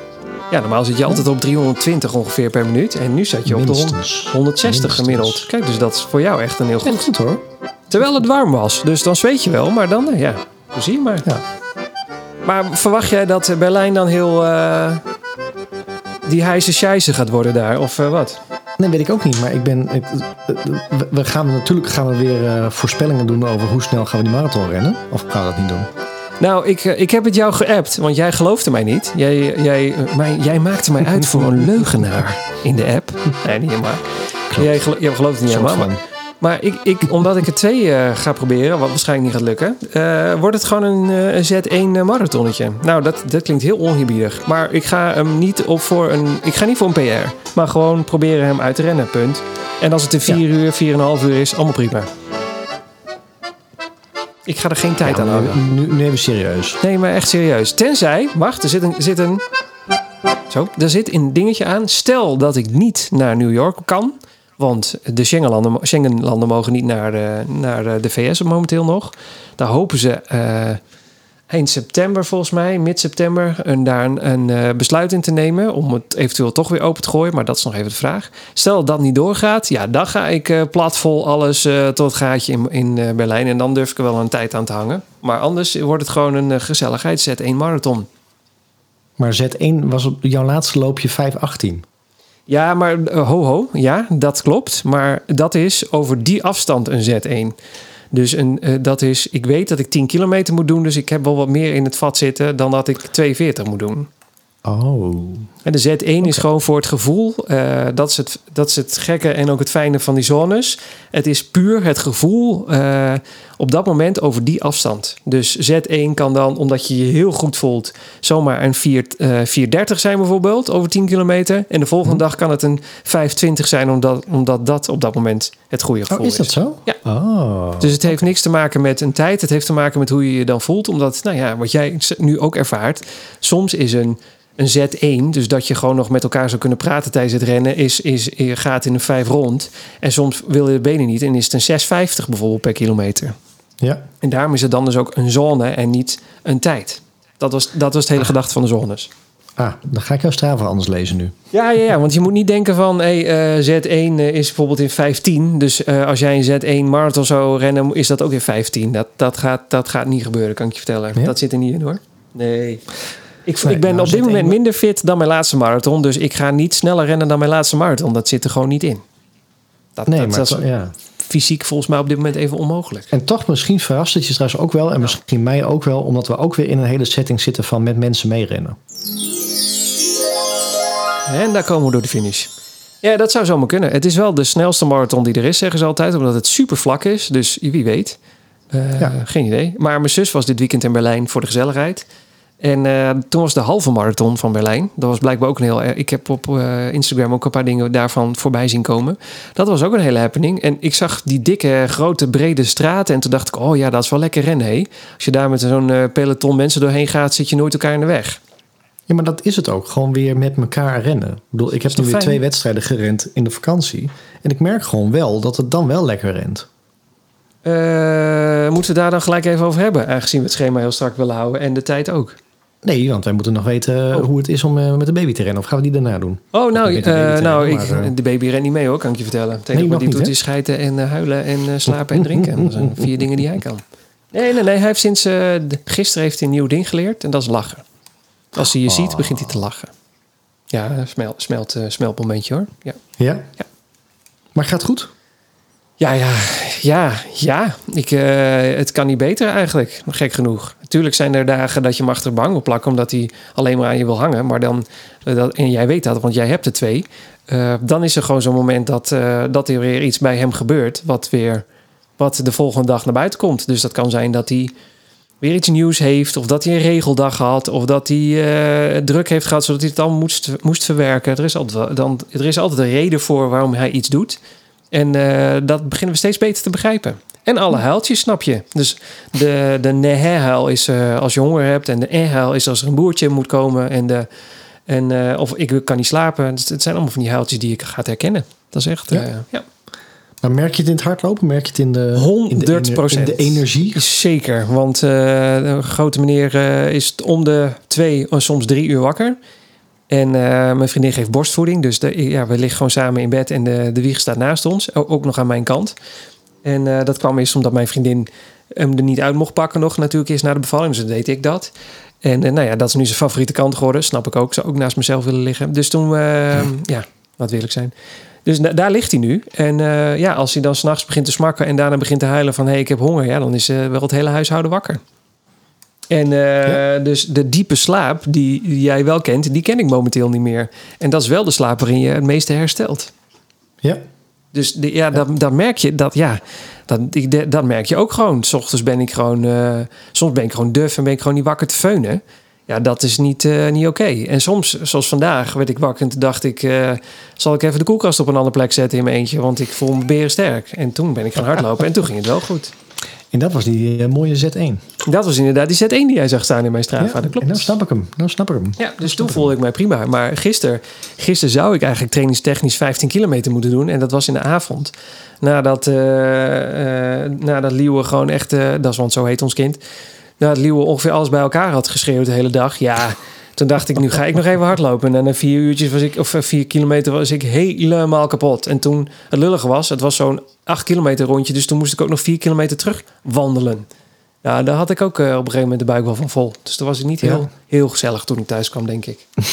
Speaker 1: Ja, normaal zit je altijd op 320 ongeveer per minuut. En nu zat je op de hond-
Speaker 2: Minstens.
Speaker 1: 160
Speaker 2: Minstens.
Speaker 1: gemiddeld. Kijk, dus dat is voor jou echt een heel
Speaker 2: Ja,
Speaker 1: goed.
Speaker 2: goed hoor.
Speaker 1: Terwijl het warm was. Dus dan zweet je wel, maar dan, eh, ja, je maar.
Speaker 2: Ja.
Speaker 1: Maar verwacht jij dat Berlijn dan heel... eh, die heise scheisse gaat worden daar, of eh, wat?
Speaker 2: Nee, weet ik ook niet. Maar ik ben. Ik, we- gaan natuurlijk gaan we weer voorspellingen doen over hoe snel gaan we die marathon rennen. Of gaan we dat niet doen?
Speaker 1: Nou, ik, ik heb het jou geappt, want jij geloofde mij niet. Jij, jij, mij, jij maakte mij uit voor een leugenaar in de app. Nee, niet helemaal. Jij, jij gelooft het niet helemaal. Maar, ik, ik, omdat ik er twee eh, ga proberen, wat waarschijnlijk niet gaat lukken, eh, wordt het gewoon een, eh, een Z1 marathonnetje. Nou, dat, dat klinkt heel onherbiedig. Maar ik ga hem niet op voor een. Ik ga niet voor een PR. Maar gewoon proberen hem uit te rennen. Punt. En als het in 4 uur, 4,5 uur is, allemaal prima. Ik ga er geen tijd
Speaker 2: Ja,
Speaker 1: aan houden.
Speaker 2: nu, nu even serieus.
Speaker 1: Nee, maar echt serieus. Tenzij, wacht, er zit een, zit een. Zo, er zit een dingetje aan. Stel dat ik niet naar New York kan. Want de Schengenlanden, Schengenlanden mogen niet naar de, naar de- VS momenteel nog. Daar hopen ze eh, eind september volgens mij, mid-september, een, daar een, eh, besluit in te nemen. Om het eventueel toch weer open te gooien. Maar dat is nog even de vraag. Stel dat dat niet doorgaat, ja, dan ga ik eh platvol alles eh, tot het gaatje in, in eh, Berlijn. En dan durf ik er wel een tijd aan te hangen. Maar anders wordt het gewoon een gezelligheid. Zet één marathon.
Speaker 2: Maar Z1 was op jouw laatste loopje 518.
Speaker 1: Ja, maar eh, ho ho, ja, dat klopt. Maar dat is over die afstand een Z1. Dus een, eh, dat is, ik weet dat ik 10 kilometer moet doen. Dus ik heb wel wat meer in het vat zitten dan dat ik 42 moet doen.
Speaker 2: Oh.
Speaker 1: En de Z1 is gewoon voor het gevoel. eh, dat, is het, dat is het gekke en ook het fijne van die zones. Het is puur het gevoel eh, op dat moment over die afstand. Dus Z1 kan dan, omdat je je heel goed voelt, zomaar een 4, eh 430 zijn bijvoorbeeld over 10 kilometer. En de volgende
Speaker 2: Hm.
Speaker 1: dag kan het een 520 zijn, omdat, omdat dat op dat moment het goede gevoel
Speaker 2: Oh, is dat zo?
Speaker 1: Ja.
Speaker 2: Oh.
Speaker 1: dus het heeft niks te maken met een tijd. Het heeft te maken met hoe je je dan voelt. Omdat, nou ja, wat jij nu ook ervaart. Soms is een, een Z1, dus dat je gewoon nog met elkaar zou kunnen praten tijdens het rennen, is, is, je gaat in een 5 rond. En soms wil je de benen niet en is het een 650 bijvoorbeeld per kilometer.
Speaker 2: Ja.
Speaker 1: En daarom is het dan dus ook een zone en niet een tijd. Dat was, dat was het hele gedachte van de zones.
Speaker 2: Ah, dan ga ik jouw Strava anders lezen nu.
Speaker 1: Ja, ja, ja, want je moet niet denken van hey, eh, Z1 eh, is bijvoorbeeld in 15. Dus eh, als jij een Z1 marathon zou rennen, is dat ook in 15. Dat, dat, gaat, dat gaat niet gebeuren, kan ik je vertellen.
Speaker 2: Ja?
Speaker 1: Dat zit er niet in hoor. Nee. Ik,
Speaker 2: Nee,
Speaker 1: ik ben
Speaker 2: nou,
Speaker 1: op dit
Speaker 2: Z1
Speaker 1: moment minder fit dan mijn laatste marathon. Dus ik ga niet sneller rennen dan mijn laatste marathon. Dat zit er gewoon niet in. Dat,
Speaker 2: Nee,
Speaker 1: dat,
Speaker 2: maar
Speaker 1: dat is
Speaker 2: ja.
Speaker 1: fysiek volgens mij op dit moment even onmogelijk.
Speaker 2: En toch, misschien verrast het je trouwens ook wel. En misschien mij ook wel. Omdat we ook weer in een hele setting zitten van met mensen meerennen.
Speaker 1: En daar komen we door de finish. Ja, dat zou zomaar kunnen. Het is wel de snelste marathon die er is, zeggen ze altijd. Omdat het super vlak is. Dus wie weet. Eh,
Speaker 2: Ja.
Speaker 1: Geen idee. Maar mijn zus was dit weekend in Berlijn voor de gezelligheid. En eh, toen was de halve marathon van Berlijn. Dat was blijkbaar ook een heel... Ik heb op eh, Instagram ook een paar dingen daarvan voorbij zien komen. Dat was ook een hele happening. En ik zag die dikke, grote, brede straten. En toen dacht ik, oh ja, dat is wel lekker rennen. Hé. Als je daar met zo'n eh, peloton mensen doorheen gaat, zit je nooit elkaar in de weg.
Speaker 2: Ja, maar dat is het ook. Gewoon weer met elkaar rennen. Ik bedoel, ik heb nu weer
Speaker 1: fijn?
Speaker 2: twee wedstrijden gerend in de vakantie. En ik merk gewoon wel dat het dan wel lekker rent.
Speaker 1: Eh, moeten we daar dan gelijk even over hebben? Aangezien we het schema heel strak willen houden en de tijd ook.
Speaker 2: Nee, want wij moeten nog weten
Speaker 1: Oh.
Speaker 2: hoe het is om eh, met de baby te rennen. Of gaan we die daarna doen?
Speaker 1: Oh, nou,
Speaker 2: de baby
Speaker 1: eh,
Speaker 2: te
Speaker 1: nou ik,
Speaker 2: eh,
Speaker 1: de baby rent niet mee hoor, kan ik je vertellen. Het enige wat hij doet is schijten en eh, huilen en eh, slapen en drinken. Dat zijn vier dingen die hij kan. Nee, nee, nee. Hij heeft sinds... eh, de- gisteren heeft hij een nieuw ding geleerd en dat is lachen. Als hij je ziet,
Speaker 2: Oh.
Speaker 1: begint hij te lachen. Ja, smelt, smelt, eh, smeltmomentje hoor. Ja.
Speaker 2: Ja?
Speaker 1: Ja.
Speaker 2: Maar gaat goed?
Speaker 1: Ja, ja, ja, ja. Ik, eh, het kan niet beter eigenlijk, gek genoeg. Natuurlijk zijn er dagen dat je hem achter de bank wil plakken... omdat hij alleen maar aan je wil hangen. Maar dan, eh, dat, en jij weet dat, want jij hebt er twee. Eh, dan is er gewoon zo'n moment dat, dat er weer iets bij hem gebeurt... Wat, weer, wat de volgende dag naar buiten komt. Dus dat kan zijn dat hij weer iets nieuws heeft... of dat hij een regeldag had... of dat hij druk heeft gehad zodat hij het dan moest, moest verwerken. Er is, altijd, dan, er is altijd een reden voor waarom hij iets doet... En eh, dat beginnen we steeds beter te begrijpen. En alle huiltjes snap je. Dus de, de nehe-huil is eh, als je honger hebt. En de e-huil is als er een boertje moet komen. En de, en, eh, of ik kan niet slapen. Dus het zijn allemaal van die huiltjes die je gaat herkennen. Dat is echt...
Speaker 2: Ja.
Speaker 1: ja.
Speaker 2: Maar merk je het in het hardlopen? Merk je het in de, in de,
Speaker 1: 100%.
Speaker 2: in de energie?
Speaker 1: Zeker, want de grote meneer is om de twee, of soms drie uur wakker. En eh, mijn vriendin geeft borstvoeding. Dus de, ja, we liggen gewoon samen in bed en de, de wieg staat naast ons. Ook nog aan mijn kant. En eh, dat kwam eerst omdat mijn vriendin hem er niet uit mocht pakken nog natuurlijk eerst na de bevalling. Dus dan deed ik dat. En eh, nou ja, dat is nu zijn favoriete kant geworden. Snap ik ook. Zou ook naast mezelf willen liggen. Dus toen, eh, ja, wat wil ik zijn. Dus da- daar ligt hij nu. En ja, als hij dan s'nachts begint te smakken en daarna begint te huilen van hé, hey, ik heb honger. Ja, dan is wel het hele huishouden wakker. En eh, dus de diepe slaap die jij wel kent, die ken ik momenteel niet meer. En dat is wel de slaap waarin je het meeste herstelt.
Speaker 2: Ja.
Speaker 1: Dus de, ja, Dat, dat merk je. Dat, ja, dat, ik- dat merk je ook gewoon. S ochtends ben ik gewoon... eh, soms ben ik gewoon duf en ben ik gewoon niet wakker te feunen. Ja, dat is niet, eh, niet oké. En soms, zoals vandaag, werd ik wakker en toen dacht ik... zal ik even de koelkast op een andere plek zetten in mijn eentje? Want ik voel me berensterk. En toen ben ik gaan hardlopen en toen ging het wel goed.
Speaker 2: En dat was die eh, mooie Z1.
Speaker 1: Dat was inderdaad die Z1 die jij zag staan in mijn Strava. dat
Speaker 2: En
Speaker 1: klopt.
Speaker 2: nou snap ik hem. Nou snap ik hem.
Speaker 1: Ja, dus toen voelde ik mij prima. Maar gisteren, gisteren zou ik eigenlijk trainingstechnisch 15 kilometer moeten doen. En dat was in de avond. Nadat, eh nadat Liewe gewoon echt, dat is want zo heet ons kind. Nadat Liewe ongeveer alles bij elkaar had geschreeuwd de hele dag. Ja, toen dacht ik, nu ga ik nog even hardlopen. En na vier uurtjes was ik, of eh, vier kilometer was ik helemaal kapot. En toen het lullige was, het was zo'n 8 kilometer rondje. Dus toen moest ik ook nog vier kilometer terug wandelen. Ja, daar had ik ook eh, op een gegeven moment de buik wel van vol. Dus toen was ik niet heel,
Speaker 2: Ja.
Speaker 1: heel gezellig toen ik thuis kwam, denk ik.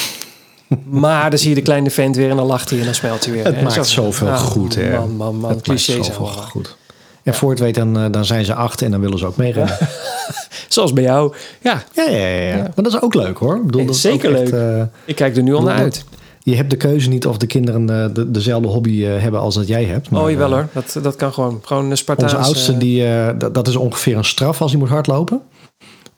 Speaker 1: maar dan zie je de kleine vent weer en dan lacht hij en dan smelt hij weer.
Speaker 2: Het maakt
Speaker 1: zo-
Speaker 2: zoveel
Speaker 1: Ah,
Speaker 2: goed, hè?
Speaker 1: Man, man, man.
Speaker 2: Het maakt zoveel goed. En voor het weet, dan, eh, dan zijn ze acht en dan willen ze ook meerennen.
Speaker 1: Zoals bij jou. Ja,
Speaker 2: Ja, ja, ja, ja. Maar dat is ook leuk hoor. Ik bedoel, dat is
Speaker 1: zeker
Speaker 2: echt,
Speaker 1: leuk.
Speaker 2: eh,
Speaker 1: ik kijk er nu al naar uit.
Speaker 2: je hebt de keuze niet of de kinderen eh, de, dezelfde hobby eh, hebben als dat jij hebt. maar,
Speaker 1: Oh, jawel hoor. Dat, dat kan gewoon. Gewoon een Spartaans.
Speaker 2: Onze oudste, die, dat, dat is ongeveer een straf als hij moet hardlopen.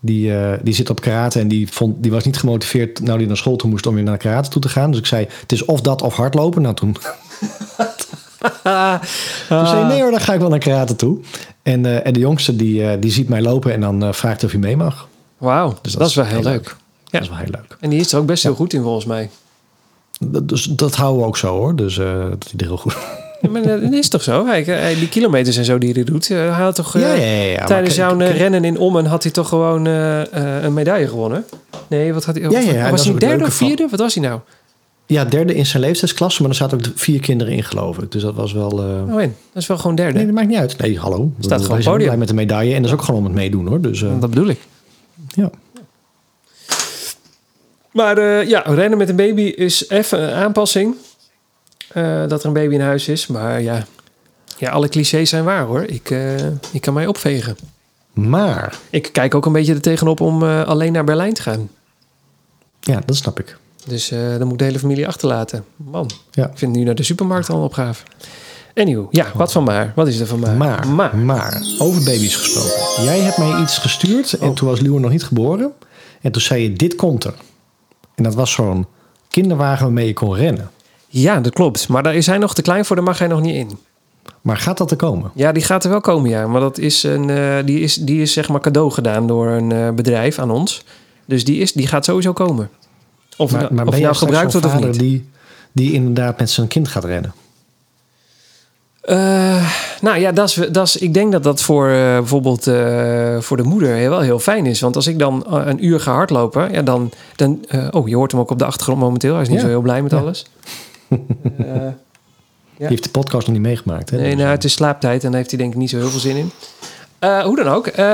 Speaker 2: Die, die zit op karate en die, vond, die was niet gemotiveerd nou die naar school toe moest om weer naar karate toe te gaan. Dus ik zei, het is of dat of hardlopen. Nou, toen, toen zei nee hoor, dan ga ik wel naar karate toe. En, eh, en de jongste, die, eh, die ziet mij lopen en dan eh, vraagt of hij mee mag.
Speaker 1: Wauw,
Speaker 2: Dus
Speaker 1: dat, is wel heel leuk. Ja.
Speaker 2: Dat is wel heel leuk.
Speaker 1: En die is er ook best heel goed in volgens mij.
Speaker 2: Dat, dus, dat houden we ook zo hoor. Dus dat is heel goed.
Speaker 1: Ja, maar dat is toch zo? Hij, hij- die kilometers en zo die hij doet. hij had toch,
Speaker 2: ja, ja,
Speaker 1: tijdens jouw rennen in Ommen had hij toch gewoon een medaille gewonnen? Nee, wat had hij?
Speaker 2: Ja, ja, ja,
Speaker 1: was hij derde of vierde? Wat was hij nou?
Speaker 2: Ja, derde in zijn leeftijdsklasse, maar er zaten ook vier kinderen in, geloof ik. Dus dat was wel. eh,
Speaker 1: Oh, in. Dat is wel gewoon derde.
Speaker 2: Nee, dat maakt niet uit. Nee, hallo.
Speaker 1: Staat gewoon podium.
Speaker 2: blij met de medaille en dat is ook gewoon om het meedoen hoor. Dus eh,
Speaker 1: Dat bedoel ik.
Speaker 2: ja.
Speaker 1: Maar eh, ja, rennen met een baby is even een aanpassing. Dat er een baby in huis is. Maar ja, ja alle clichés zijn waar hoor. Ik, ik kan mij opvegen.
Speaker 2: Maar,
Speaker 1: Ik kijk ook een beetje er tegenop om alleen naar Berlijn te gaan.
Speaker 2: ja, dat snap ik.
Speaker 1: Dus eh, dan moet ik de hele familie achterlaten. Man,
Speaker 2: Ja.
Speaker 1: ik vind nu naar de supermarkt al een opgave. Ja, wat van maar? Wat is er van maar?
Speaker 2: Maar,
Speaker 1: maar.
Speaker 2: maar, over baby's gesproken. Jij hebt mij iets gestuurd en
Speaker 1: Oh.
Speaker 2: toen was Luwe nog niet geboren. En toen zei je, dit komt er. En dat was zo'n kinderwagen waarmee je kon rennen.
Speaker 1: Ja, dat klopt. Maar daar is hij nog te klein voor, daar mag hij nog niet in.
Speaker 2: Maar gaat dat er komen?
Speaker 1: Ja, die gaat er wel komen, ja. Maar dat is een, eh, die, is, die is zeg maar cadeau gedaan door een eh, bedrijf aan ons. Dus die, is, die gaat sowieso komen. Of,
Speaker 2: Maar, maar
Speaker 1: of
Speaker 2: straks
Speaker 1: gebruikt wordt of niet.
Speaker 2: die, die inderdaad met zijn kind gaat rennen?
Speaker 1: Eh, nou ja, dat is, dat is, ik denk dat dat voor eh, bijvoorbeeld eh, voor de moeder wel heel fijn is. Want als ik dan een uur ga hardlopen, ja, dan. dan oh, je hoort hem ook op de achtergrond momenteel. Hij is niet
Speaker 2: Ja.
Speaker 1: zo heel blij met
Speaker 2: Ja.
Speaker 1: alles. Eh,
Speaker 2: Die heeft de podcast nog niet meegemaakt. Hè?
Speaker 1: nee,
Speaker 2: Dus,
Speaker 1: nou, het is slaaptijd en daar heeft hij denk ik niet zo heel veel zin in. Eh, hoe dan ook. Eh,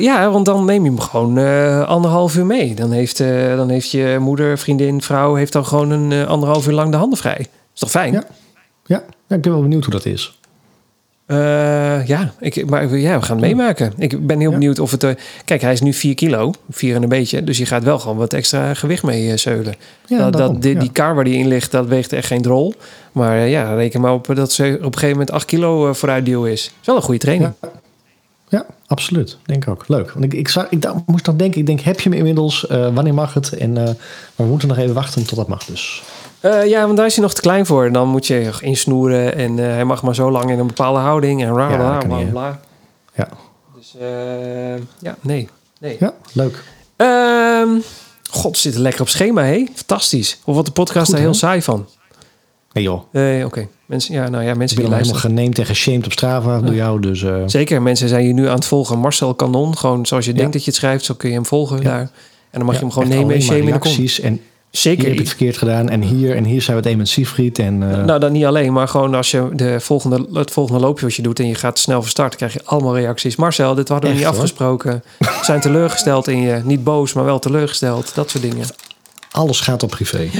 Speaker 1: ja, want dan neem je hem gewoon eh, anderhalf uur mee. Dan heeft, dan heeft je moeder, vriendin, vrouw... heeft dan gewoon een anderhalf uur lang de handen vrij. Is toch fijn?
Speaker 2: Ja. ja, ja, ik ben wel benieuwd hoe dat is.
Speaker 1: Ja, ik, maar ja, we gaan het meemaken. Ik ben heel
Speaker 2: Ja.
Speaker 1: benieuwd of het... kijk, hij is nu 4 kilo, 4 en een beetje. Dus je gaat wel gewoon wat extra gewicht mee zeulen.
Speaker 2: Ja,
Speaker 1: dat,
Speaker 2: daarom,
Speaker 1: dat, die, die kar waar die in ligt, dat weegt echt geen drol. Maar ja, reken maar op dat ze op een gegeven moment 8 kilo vooruit duw is. is wel een goede training.
Speaker 2: Ja. Ja, absoluut. Denk ik ook. Leuk. Want ik, ik, zou, ik da- moest dan denken, ik denk, heb je hem inmiddels? Eh, wanneer mag het? En, eh, maar we moeten nog even wachten tot dat mag dus.
Speaker 1: Eh, ja, want daar is hij nog te klein voor. Dan moet je insnoeren en hij mag maar zo lang in een bepaalde houding. En bla
Speaker 2: Ja,
Speaker 1: bla.
Speaker 2: Ja,
Speaker 1: Dus ja, nee. nee.
Speaker 2: ja leuk.
Speaker 1: Ehm, God, zitten lekker op schema, hé? Fantastisch. Of wat de podcast
Speaker 2: Goed,
Speaker 1: daar heel saai van.
Speaker 2: Nee joh,
Speaker 1: Nee, oké. Mensen, ja, nou ja, mensen die
Speaker 2: al helemaal
Speaker 1: luisteren.
Speaker 2: geneemd en geshamed op Strava door jou. Dus eh,
Speaker 1: Zeker, mensen zijn je nu aan het volgen. Marcel Kanon, gewoon zoals je
Speaker 2: Ja.
Speaker 1: denkt dat je het schrijft, zo kun je hem volgen daar. En dan mag
Speaker 2: ja,
Speaker 1: je hem gewoon nemen en
Speaker 2: alleen maar
Speaker 1: shame in de.
Speaker 2: En hier
Speaker 1: Zeker.
Speaker 2: heb je het verkeerd gedaan. En hier, en hier zijn we het een met Siegfried. En, eh,
Speaker 1: Nou, dan niet alleen, maar gewoon als je de volgende, het volgende loopje wat je doet en je gaat snel van start, krijg je allemaal reacties. Marcel, dit hadden we
Speaker 2: Echt,
Speaker 1: niet afgesproken. Zijn teleurgesteld in je. Niet boos, maar wel teleurgesteld. Dat soort dingen.
Speaker 2: Alles gaat op privé.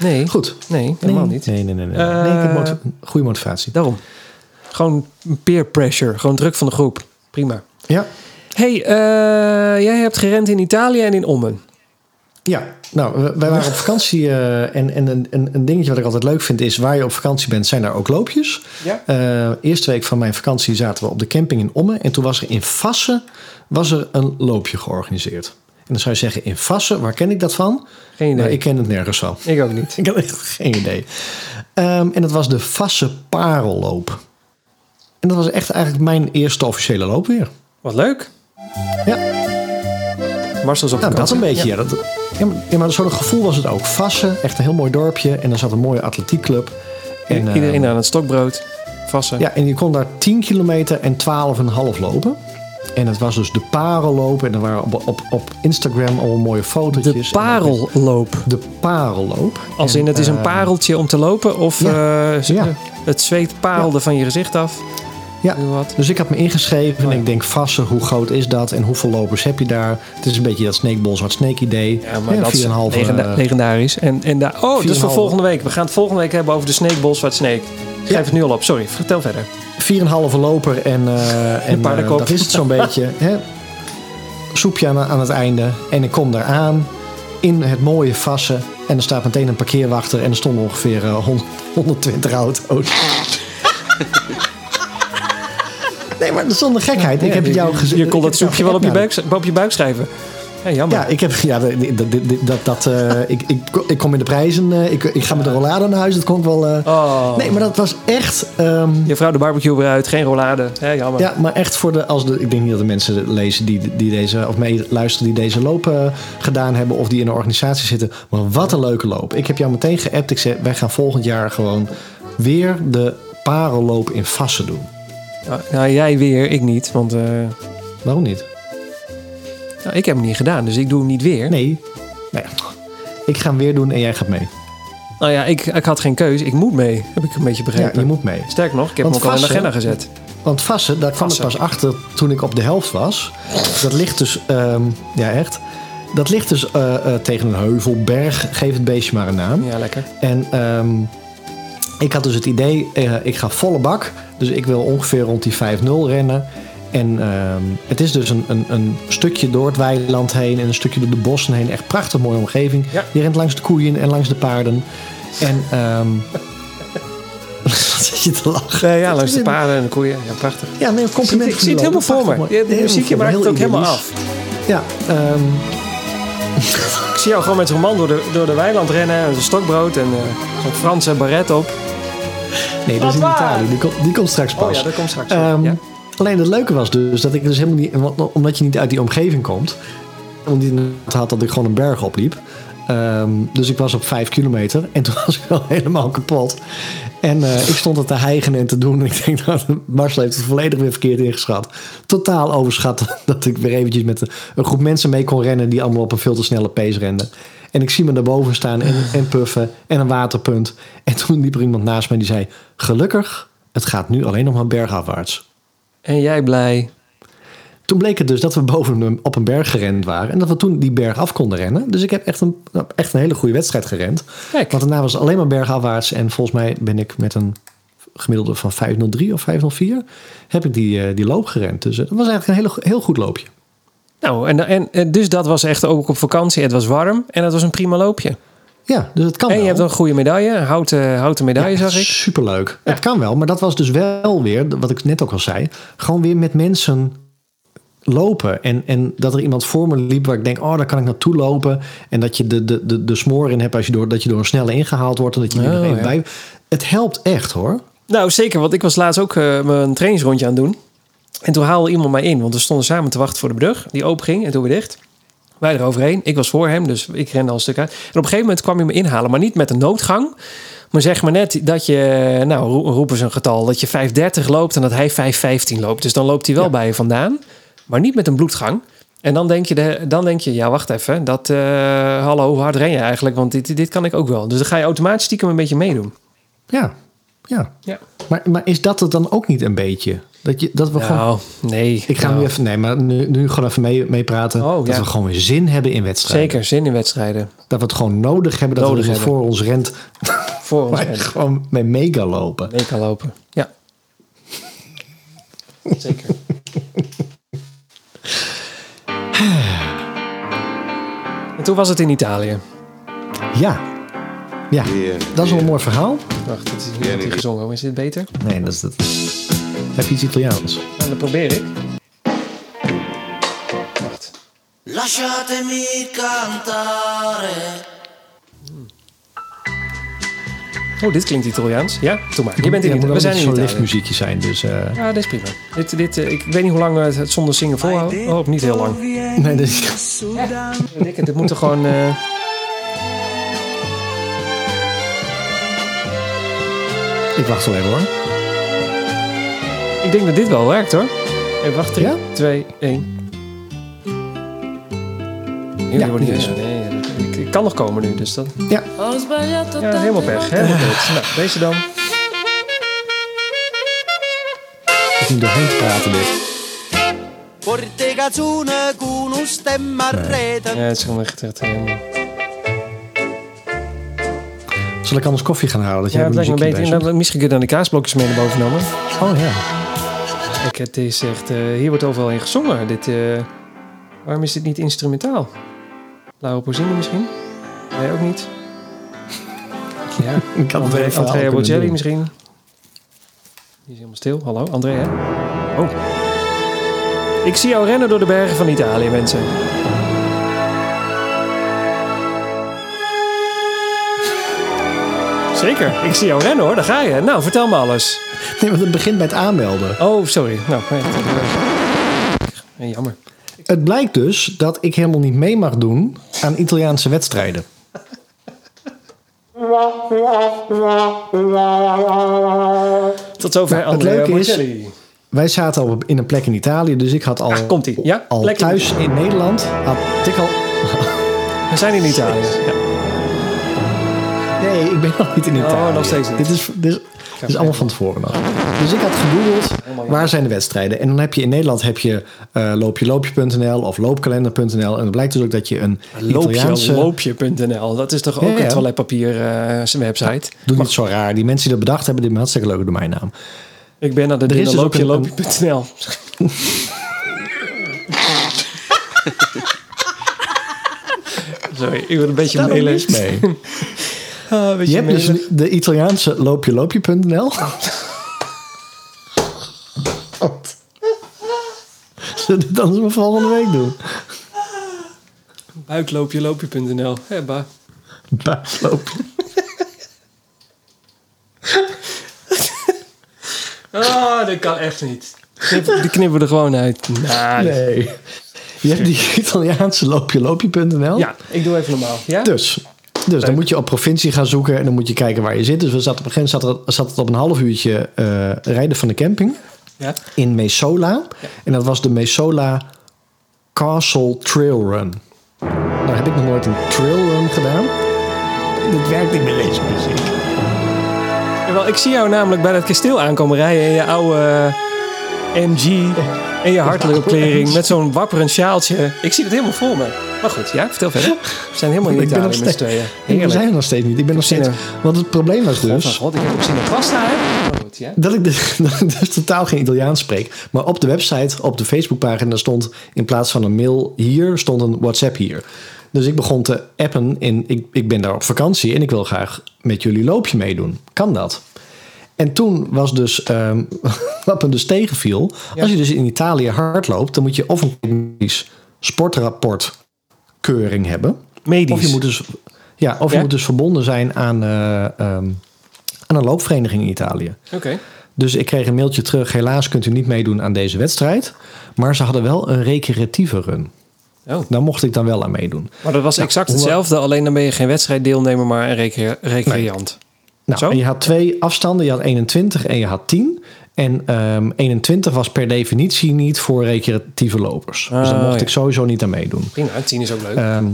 Speaker 1: Nee,
Speaker 2: Goed.
Speaker 1: nee, helemaal
Speaker 2: nee,
Speaker 1: niet.
Speaker 2: Nee, nee, nee. nee.
Speaker 1: Eh,
Speaker 2: nee ik heb motiv- goede motivatie.
Speaker 1: Daarom. Gewoon peer pressure. Gewoon druk van de groep. Prima.
Speaker 2: Ja.
Speaker 1: hey, eh, jij hebt gerend in Italië en in Ommen.
Speaker 2: Ja, nou, wij waren op vakantie eh, en, en een, een, een dingetje wat ik altijd leuk vind is, waar je op vakantie bent, zijn er ook loopjes.
Speaker 1: Ja.
Speaker 2: Eh, eerste week van mijn vakantie zaten we op de camping in Ommen en toen was er in Vassen was er een loopje georganiseerd. En dan zou je zeggen, in Vassen, waar ken ik dat van?
Speaker 1: Geen idee.
Speaker 2: Nou, ik ken het nergens van.
Speaker 1: Ik ook niet.
Speaker 2: Ik had echt geen idee. Ehm, en dat was de Vassen Parelloop. En dat was echt eigenlijk mijn eerste officiële loop weer.
Speaker 1: Wat leuk.
Speaker 2: Ja.
Speaker 1: Marcel is op
Speaker 2: Nou, dat een beetje. Ja. dat, ja, maar, ja, maar zo'n gevoel was het ook. Vassen, echt een heel mooi dorpje. En er zat een mooie atletiekclub. En, eh,
Speaker 1: Iedereen aan het stokbrood. Vassen.
Speaker 2: ja, en je kon daar 10 kilometer en 12,5 lopen. En het was dus de parelloop. En er waren op, op, op Instagram al mooie fotootjes.
Speaker 1: de parelloop.
Speaker 2: De parelloop.
Speaker 1: Als
Speaker 2: En,
Speaker 1: in het is een
Speaker 2: eh,
Speaker 1: pareltje om te lopen of
Speaker 2: ja.
Speaker 1: eh,
Speaker 2: Ja.
Speaker 1: het zweet parelde van je gezicht af.
Speaker 2: Ja. Dus ik had me ingeschreven
Speaker 1: Oh,
Speaker 2: en
Speaker 1: ja.
Speaker 2: ik denk Vassen, hoe groot is dat en hoeveel lopers heb je daar? Het is een beetje dat Snakeball Hard Snake idee.
Speaker 1: Ja, maar
Speaker 2: Ja,
Speaker 1: dat is
Speaker 2: 4,5,
Speaker 1: legenda-
Speaker 2: eh,
Speaker 1: legendarisch. En, en daar, oh, dat is voor
Speaker 2: 4,5.
Speaker 1: volgende week. We gaan het volgende week hebben over de Snakeball Zwart Snake. Ik schrijf
Speaker 2: Ja.
Speaker 1: het nu al op. Sorry, vertel verder.
Speaker 2: 4,5 loper en, eh en eh, dat is het zo'n beetje. Hè? soepje aan, aan het einde. En ik kom daar aan in het mooie Vassen. En er staat meteen een parkeerwachter. En er stonden ongeveer eh, 100 120 auto's. nee, maar zonder gekheid. Ik heb het jou gezien.
Speaker 1: Je kon dat soepje wel op je, buik, op je buik schrijven. Ja, jammer.
Speaker 2: Ja, ik heb ja, dat, dat, dat, eh, ik, ik, ik kom in de prijzen. eh, ik, ik ga met de rollade naar huis. Dat kon ik wel. eh,
Speaker 1: Oh.
Speaker 2: Nee, maar dat was echt. ehm,
Speaker 1: Je vrouw de barbecue weer uit, geen rollade. Ja, jammer.
Speaker 2: ja, maar echt voor de. Als de ik denk niet dat de mensen lezen die, die deze. of mee luisteren die deze loop eh, gedaan hebben. of die in een organisatie zitten. Maar wat een leuke loop. Ik heb jou meteen geappt. Ik zei: wij gaan volgend jaar gewoon weer de parelloop in Vassen doen.
Speaker 1: Nou, jij weer, ik niet. Want
Speaker 2: Waarom niet?
Speaker 1: Nou, ik heb hem niet gedaan, dus ik doe hem niet weer.
Speaker 2: Nee. nee. Ik ga hem weer doen en jij gaat mee.
Speaker 1: Nou ja, ik, ik had geen keus. Ik moet mee, heb ik een beetje
Speaker 2: Ja,
Speaker 1: begrepen.
Speaker 2: je moet mee.
Speaker 1: Sterker nog, ik heb
Speaker 2: Want
Speaker 1: hem ook al in de agenda gezet.
Speaker 2: Want Vassen, daar kwam ik pas achter toen ik op de helft was. Dat ligt dus, ehm, ja echt. Dat ligt dus eh, eh, tegen een heuvel, berg, geef het beestje maar een naam.
Speaker 1: Ja, lekker.
Speaker 2: En ehm, ik had dus het idee, eh, ik ga volle bak. Dus ik wil ongeveer rond die 5-0 rennen. En ehm, het is dus een, een, een stukje door het weiland heen en een stukje door de bossen heen. Echt prachtig mooie omgeving.
Speaker 1: Ja.
Speaker 2: Je rent langs de koeien en langs de paarden. En wat zit je te lachen?
Speaker 1: Ja, langs de paarden en de koeien. Ja, prachtig.
Speaker 2: Ja, nee, compliment.
Speaker 1: ik zie het helemaal voor me. Ja, de muziekje maakt het ook helemaal af.
Speaker 2: Ja, ehm,
Speaker 1: Ik zie jou gewoon met zo'n man door de, door de weiland rennen. En zo'n stokbrood en eh, zo'n Franse baret op.
Speaker 2: nee, dat is in! Italië. Die, komt- die komt straks pas.
Speaker 1: Oh ja, dat komt straks. Ja.
Speaker 2: Alleen het leuke was dus dat ik dus helemaal niet... Omdat je niet uit die omgeving komt. Omdat je het had dat ik gewoon een berg opliep. Ehm, dus ik was op vijf kilometer. En toen was ik wel helemaal kapot. En eh, ik stond het te hijgen en te doen. En ik denk, dat Marcel heeft het volledig weer verkeerd ingeschat. Totaal overschat dat ik weer eventjes met een, groep mensen mee kon rennen... die allemaal op een veel te snelle pace renden. En ik zie me daarboven staan en, en puffen en een waterpunt. En toen liep er iemand naast mij die zei... Gelukkig, het gaat nu alleen nog maar bergafwaarts.
Speaker 1: En jij blij.
Speaker 2: Toen bleek het dus dat we boven een, op een berg gerend waren. En dat we toen die berg af konden rennen. Dus ik heb echt een, echt een hele goede wedstrijd gerend.
Speaker 1: Kijk,
Speaker 2: Want daarna was het alleen maar bergafwaarts. En volgens mij ben ik met een gemiddelde van 503 of 504... heb ik die, eh, die loop gerend. Dus het was eigenlijk een hele, heel goed loopje.
Speaker 1: nou, en, en dus dat was echt ook op vakantie. Het was warm en het was een prima loopje.
Speaker 2: Ja, dus het kan
Speaker 1: En je
Speaker 2: wel.
Speaker 1: hebt een goede medaille, een houten, houten medaille, zag ik.
Speaker 2: Superleuk. Het kan wel, maar dat was dus wel weer, wat ik net ook al zei... gewoon weer met mensen lopen. En, en dat er iemand voor me liep waar ik denk... oh, daar kan ik naartoe lopen. En dat je de, de, de, de smoor in hebt als je door, dat je door een snelle ingehaald wordt... en dat je
Speaker 1: Oh,
Speaker 2: nog even
Speaker 1: ja.
Speaker 2: bij... Het helpt echt, hoor.
Speaker 1: Nou, zeker, want ik was laatst ook eh, mijn trainingsrondje aan het doen. En toen haalde iemand mij in, want we stonden samen te wachten voor de brug. Die open ging en toen weer dicht. Wij eroverheen. Ik was voor hem, dus ik rende al een stuk uit. En op een gegeven moment kwam hij me inhalen, maar niet met een noodgang. Maar zeg maar net dat je, nou ro- roepen ze een getal, dat je 5.30 loopt en dat hij 5.15 loopt. Dus dan loopt hij wel
Speaker 2: Ja.
Speaker 1: bij je vandaan, maar niet met een bloedgang. En dan denk je, de, dan denk je ja, wacht even. Dat, eh, hallo, hoe hard ren je eigenlijk? Want dit, dit kan ik ook wel. Dus dan ga je automatisch stiekem een beetje meedoen.
Speaker 2: Ja, ja.
Speaker 1: Ja.
Speaker 2: Maar, maar is dat het dan ook niet een beetje? Dat, je, dat we gewoon...
Speaker 1: Nou, nee.
Speaker 2: Ik ga
Speaker 1: nou,
Speaker 2: nu even... Nee, maar nu, nu gewoon even mee, meepraten.
Speaker 1: Oh,
Speaker 2: dat
Speaker 1: ja.
Speaker 2: we gewoon weer zin hebben in wedstrijden.
Speaker 1: Zeker, zin in wedstrijden.
Speaker 2: Dat we het gewoon nodig hebben. Dat
Speaker 1: Nodig
Speaker 2: we voor ons rent.
Speaker 1: Voor ons
Speaker 2: Maar
Speaker 1: en
Speaker 2: gewoon mee mega lopen.
Speaker 1: mee kan lopen. Ja. Zeker. En toen was het in Italië.
Speaker 2: Ja. Ja, dat is wel een mooi verhaal.
Speaker 1: Wacht, dit is niet hij gezongen. Hoe is dit beter?
Speaker 2: Nee, dat is het. Heb je iets Italiaans?
Speaker 1: Nou, dat probeer ik. Wacht.
Speaker 4: Lasciatemi cantare.
Speaker 1: Oh, dit klinkt Italiaans. Ja, doe maar. Je bent in
Speaker 2: Ja,
Speaker 1: Italië.
Speaker 2: moet
Speaker 1: We zijn
Speaker 2: een
Speaker 1: in Italië.
Speaker 2: liftmuziekje zijn. Dus, eh,
Speaker 1: Ja, dit is prima. Dit, dit, eh, ik weet niet hoe lang we het zonder zingen volhouden. Oh, niet heel lang.
Speaker 2: nee, dit is,
Speaker 1: Dikke, dit moet er gewoon... eh,
Speaker 2: ik wacht wel even hoor.
Speaker 1: Ik denk dat dit wel werkt hoor. Even wacht. 3,
Speaker 2: Ja?
Speaker 1: 2, 1. Nee,
Speaker 2: Ja,
Speaker 1: wordt niet eens. Nee, ik, ik kan nog komen nu, dus dat.
Speaker 2: Ja,
Speaker 1: Ja, helemaal pech. Helemaal. Nou, deze dan.
Speaker 2: ik moet doorheen te praten dit.
Speaker 4: Porte cazzone con un stemma a rete.
Speaker 1: Ja, het is gewoon echt. echt helemaal.
Speaker 2: Zal ik anders koffie gaan halen? Dat jij
Speaker 1: Ja, het lijkt me beter. En dan, misschien kun je dan die kaasblokjes mee naar boven nemen.
Speaker 2: Oh ja.
Speaker 1: Kijk, het is echt. eh, hier wordt overal in gezongen. Dit. eh, Waarom is dit niet instrumentaal? Laura Pausini misschien? Nee, ook niet. Ja,
Speaker 2: Ik had het
Speaker 1: André, Andrea Bocelli misschien. Die is helemaal stil. Hallo, André, hè? Oh. Ik zie jou rennen door de bergen van Italië, mensen. Zeker, ik zie jou rennen hoor, daar ga je. Nou, vertel me alles.
Speaker 2: Nee, want het begint bij het aanmelden.
Speaker 1: Oh, sorry. Nou, nee, jammer.
Speaker 2: Het blijkt dus dat ik helemaal niet mee mag doen aan Italiaanse wedstrijden.
Speaker 1: Tot zover
Speaker 2: Nou, het
Speaker 1: Andrea
Speaker 2: leuke is-. Wij zaten al in een plek in Italië, dus ik had al,
Speaker 1: Ah, komt-ie. Ja,
Speaker 2: al thuis in Nederland. Had ik al.
Speaker 1: We zijn in Italië. Ja.
Speaker 2: Nee, ik ben nog niet in Italië.
Speaker 1: Oh, nog steeds niet.
Speaker 2: Dit is, dit is, dit is allemaal van tevoren nog. Dus ik had gegoogeld, waar zijn de wedstrijden? En dan heb je in Nederland heb je eh loopjeloopje.nl of loopkalender.nl. En dan blijkt dus ook dat je een Italiaanse...
Speaker 1: Loopje.nl. Dat is toch ook
Speaker 2: Ja, ja.
Speaker 1: een toiletpapier eh, zijn website?
Speaker 2: Doe niet zo raar. Die mensen die dat bedacht hebben, die hebben een hartstikke leuke domeinnaam.
Speaker 1: Ik ben naar de
Speaker 2: dus een-
Speaker 1: loopjeloopje.nl. Sorry, ik word een beetje
Speaker 2: mis mee.
Speaker 1: Ah,
Speaker 2: Je hebt dus de Italiaanse loopjeloopje.nl. Zullen we dit dan eens volgende week doen?
Speaker 1: Buikloopjeloopje.nl. Hè, ba.
Speaker 2: Buikloopje.
Speaker 1: Ah, dat kan echt niet. Die knippen we er gewoon uit.
Speaker 2: Nee. Je hebt die Italiaanse loopjeloopje.nl.
Speaker 1: Ja, ik doe even normaal. Ja?
Speaker 2: Dus, dus dan moet je op provincie gaan zoeken en dan moet je kijken waar je zit. Dus we zaten op een gegeven moment zat, zat het op een half uurtje eh, rijden van de camping
Speaker 1: Ja?
Speaker 2: in Mesola. En dat was de Mesola Castle Trail Run. Nou heb ik nog nooit een trail run gedaan. Dit werkt niet meer deze muziek.
Speaker 1: Jawel, ik zie jou namelijk bij dat kasteel aankomen rijden in je oude MG en je hartelijke klering met zo'n wapperend sjaaltje. Ik zie het helemaal voor me. Maar goed, ja, vertel verder. We zijn helemaal in Italië
Speaker 2: nog
Speaker 1: met z'n
Speaker 2: steeds-. We zijn er nog steeds niet. Ik ben nog steeds. Want het probleem was dus.
Speaker 1: god, ik heb ook zin in pasta, hè? Maar goed, ja.
Speaker 2: Dat ik, dus, dat ik dus totaal geen Italiaans spreek. Maar op de website, op de Facebookpagina stond in plaats van een mail hier, stond een WhatsApp hier. Dus ik begon te appen en ik, ik ben daar op vakantie en ik wil graag met jullie loopje meedoen. Kan dat? En toen was dus, ehm, wat me dus tegenviel,
Speaker 1: Ja.
Speaker 2: als je dus in Italië hardloopt, dan moet je of een medisch sportrapportkeuring hebben.
Speaker 1: Medisch.
Speaker 2: Of je moet dus, ja, of je moet dus verbonden zijn aan, eh, ehm, aan een loopvereniging in Italië.
Speaker 1: Oké.
Speaker 2: Dus ik kreeg een mailtje terug. Helaas kunt u niet meedoen aan deze wedstrijd. Maar ze hadden wel een recreatieve run.
Speaker 1: Oh.
Speaker 2: Daar mocht ik dan wel aan meedoen.
Speaker 1: Maar dat was exact
Speaker 2: hoe-
Speaker 1: hetzelfde, alleen dan ben je geen wedstrijddeelnemer, maar een recre- recreant.
Speaker 2: Nou,
Speaker 1: Zo?
Speaker 2: en je had twee afstanden. Je had 21 en je had 10. En ehm 21 was per definitie niet voor recreatieve lopers. dus daar
Speaker 1: Ah,
Speaker 2: mocht
Speaker 1: ja.
Speaker 2: ik sowieso niet aan meedoen.
Speaker 1: Prima, tien is ook leuk.
Speaker 2: Ehm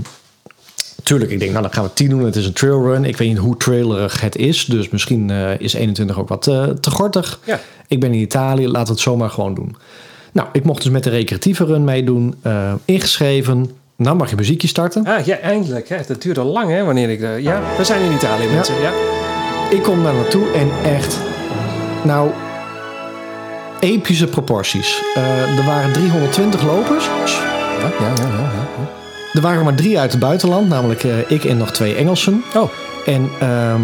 Speaker 2: tuurlijk, ik denk, nou dan gaan we 10 doen. Het is een trailrun. Ik weet niet hoe trailerig het is. Dus misschien eh, is 21 ook wat eh, te gortig.
Speaker 1: ja.
Speaker 2: Ik ben in Italië, laten we het zomaar gewoon doen. Nou, ik mocht dus met de recreatieve run meedoen. eh, ingeschreven. Nou mag je muziekje starten.
Speaker 1: Ah, ja, eindelijk. Hè. Dat duurde al lang, hè, wanneer ik... eh, ja, we zijn in Italië, mensen. Ja.
Speaker 2: Ik kom daar naartoe en echt... Nou, epische proporties. Eh, er waren 320 lopers.
Speaker 1: Ja, ja, ja, ja, ja.
Speaker 2: Er waren maar drie uit het buitenland. Namelijk eh, ik en nog twee Engelsen.
Speaker 1: Oh,
Speaker 2: En ehm,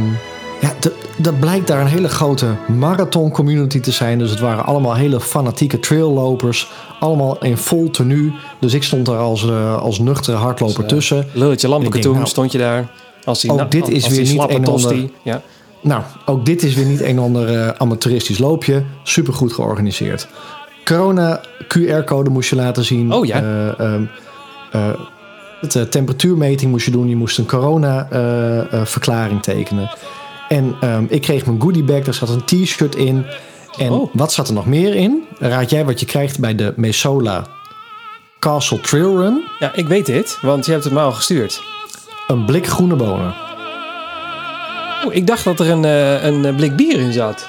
Speaker 2: ja, dat blijkt daar een hele grote marathon community te zijn. Dus het waren allemaal hele fanatieke traillopers. Allemaal in vol tenue. Dus ik stond daar als, eh, als nuchtere hardloper tussen.
Speaker 1: lulletje
Speaker 2: Ik denk, nou,
Speaker 1: stond je daar. Als die,
Speaker 2: ook
Speaker 1: na-
Speaker 2: dit is weer niet een ander-
Speaker 1: Ja.
Speaker 2: Nou, ook dit is weer niet een ander eh, amateuristisch loopje. Supergoed georganiseerd. Corona QR-code moest je laten zien.
Speaker 1: Oh ja.
Speaker 2: Ehm, eh, het, eh, temperatuurmeting moest je doen. Je moest een corona-verklaring tekenen. En ehm, ik kreeg mijn goodiebag. Daar zat een t-shirt in. En
Speaker 1: Oh.
Speaker 2: wat zat er nog meer in? Raad jij wat je krijgt bij de Mesola Castle Trail Run?
Speaker 1: ja, ik weet dit, want je hebt het me al gestuurd.
Speaker 2: Een blik groene bonen.
Speaker 1: Oh, ik dacht dat er een, eh, een blik bier in zat.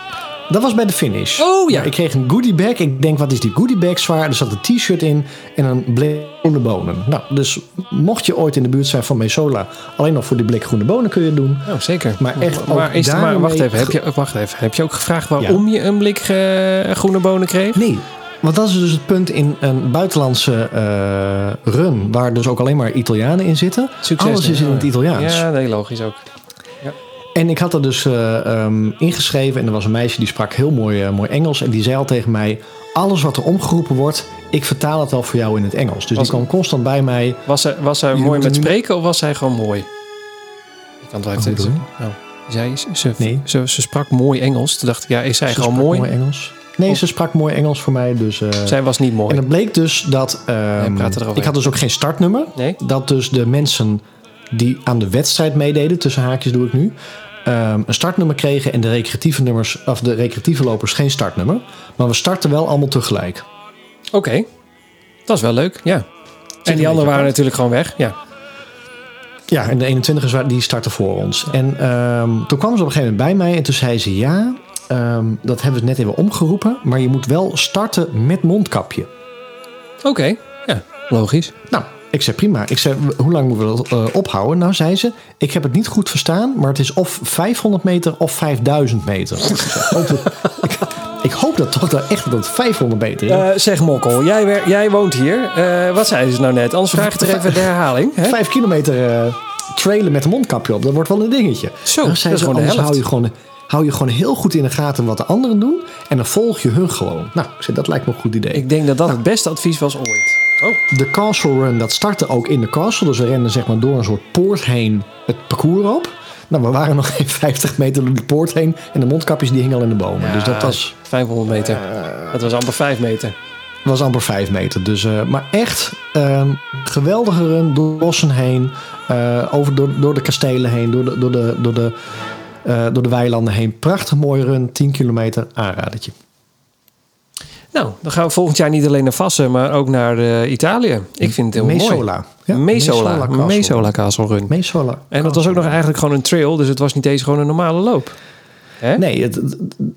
Speaker 2: Dat was bij de finish.
Speaker 1: Oh, ja.
Speaker 2: Ik kreeg een goodiebag. Ik denk, wat is die goodiebag zwaar? Er zat een t-shirt in en een blik groene bonen. Nou, dus mocht je ooit in de buurt zijn van Mesola... alleen nog voor die blik groene bonen kun je het doen.
Speaker 1: Oh, zeker.
Speaker 2: Maar echt ook
Speaker 1: maar, is, maar
Speaker 2: daarmee-
Speaker 1: wacht even, heb je, wacht even. Heb je ook gevraagd waarom je een blik eh, groene bonen kreeg?
Speaker 2: Nee, Want dat is dus het punt in een buitenlandse eh, run, waar dus ook alleen maar Italianen in zitten.
Speaker 1: Succes.
Speaker 2: Alles is in het Italiaans.
Speaker 1: Ja, nee, logisch ook.
Speaker 2: En ik had er dus eh, ehm, ingeschreven en er was een meisje die sprak heel mooi, eh, mooi Engels. En die zei al tegen mij, alles wat er omgeroepen wordt, ik vertaal het al voor jou in het Engels. Dus
Speaker 1: Was-
Speaker 2: die kwam constant bij mij.
Speaker 1: Was zij, was mooi met spreken of was zij gewoon mooi? Ik kan het wel even
Speaker 2: je?
Speaker 1: Nou, zij, ze,
Speaker 2: Nee.
Speaker 1: ze, ze sprak mooi Engels. Toen dacht ik, ja, is zij
Speaker 2: Ze
Speaker 1: gewoon
Speaker 2: sprak
Speaker 1: mooi?
Speaker 2: Engels. Nee, ze sprak mooi Engels voor mij. Dus, eh,
Speaker 1: Zij was niet mooi.
Speaker 2: En het bleek dus dat... ehm, ik had dus ook geen startnummer.
Speaker 1: Nee?
Speaker 2: Dat dus de mensen die aan de wedstrijd meededen, tussen haakjes doe ik nu, ehm, een startnummer kregen en de recreatieve, nummers, of de recreatieve lopers geen startnummer. Maar we starten wel allemaal tegelijk.
Speaker 1: Oké. Dat is wel leuk, ja. En die anderen waren natuurlijk gewoon weg. Ja.
Speaker 2: Ja, en de 21ers wa- die starten voor ons. En ehm, toen kwam ze op een gegeven moment bij mij en toen zei ze: Ja, ehm, dat hebben we net even omgeroepen, maar je moet wel starten met mondkapje.
Speaker 1: Oké, ja. Logisch.
Speaker 2: Nou, ik zei prima. Ik zei, hoe lang moeten we dat eh, ophouden? Nou, zei ze, ik heb het niet goed verstaan, maar het is of 500 meter of 5000 meter. ik, zei, hoop dat- ik, hoop dat toch dat echt dat het 500 meter is.
Speaker 1: Eh, zeg Mokkel, jij, jij woont hier. Eh, wat zei ze nou net? Anders vraag ik toch even de herhaling. Hè?
Speaker 2: Vijf kilometer trailen met een mondkapje op, dat wordt wel een dingetje.
Speaker 1: Zo,
Speaker 2: Dan
Speaker 1: dat
Speaker 2: zei
Speaker 1: is
Speaker 2: ze,
Speaker 1: gewoon de
Speaker 2: hou je gewoon, hou je gewoon heel goed in de gaten wat de anderen doen en dan volg je hun gewoon. Nou, ik zei, dat lijkt me een goed idee.
Speaker 1: Ik denk dat dat het beste advies was ooit. Oh.
Speaker 2: De Castle Run, dat startte ook in de castle. Dus we renden zeg maar door een soort poort heen het parcours op. Nou, we waren nog geen 50 meter door de poort heen. En de mondkapjes die hingen al in de bomen. dus dat was,
Speaker 1: 500 meter. dat was amper 5 meter.
Speaker 2: was amper 5 meter. Dus, eh, maar echt ehm geweldige run door bossen heen. eh, over, door, door de kastelen heen. Door de, door, de, door, de, eh, door de weilanden heen. Prachtig mooie run. 10 kilometer aanradertje.
Speaker 1: Nou, dan gaan we volgend jaar niet alleen naar Vassen, maar ook naar eh, Italië. Ik vind het heel mooi.
Speaker 2: Ja,
Speaker 1: Mesola.
Speaker 2: Castle.
Speaker 1: Mesola Castle Run.
Speaker 2: Mesola.
Speaker 1: En dat was ook nog eigenlijk gewoon een trail, dus het was niet eens gewoon een normale loop. Hè?
Speaker 2: Nee, het,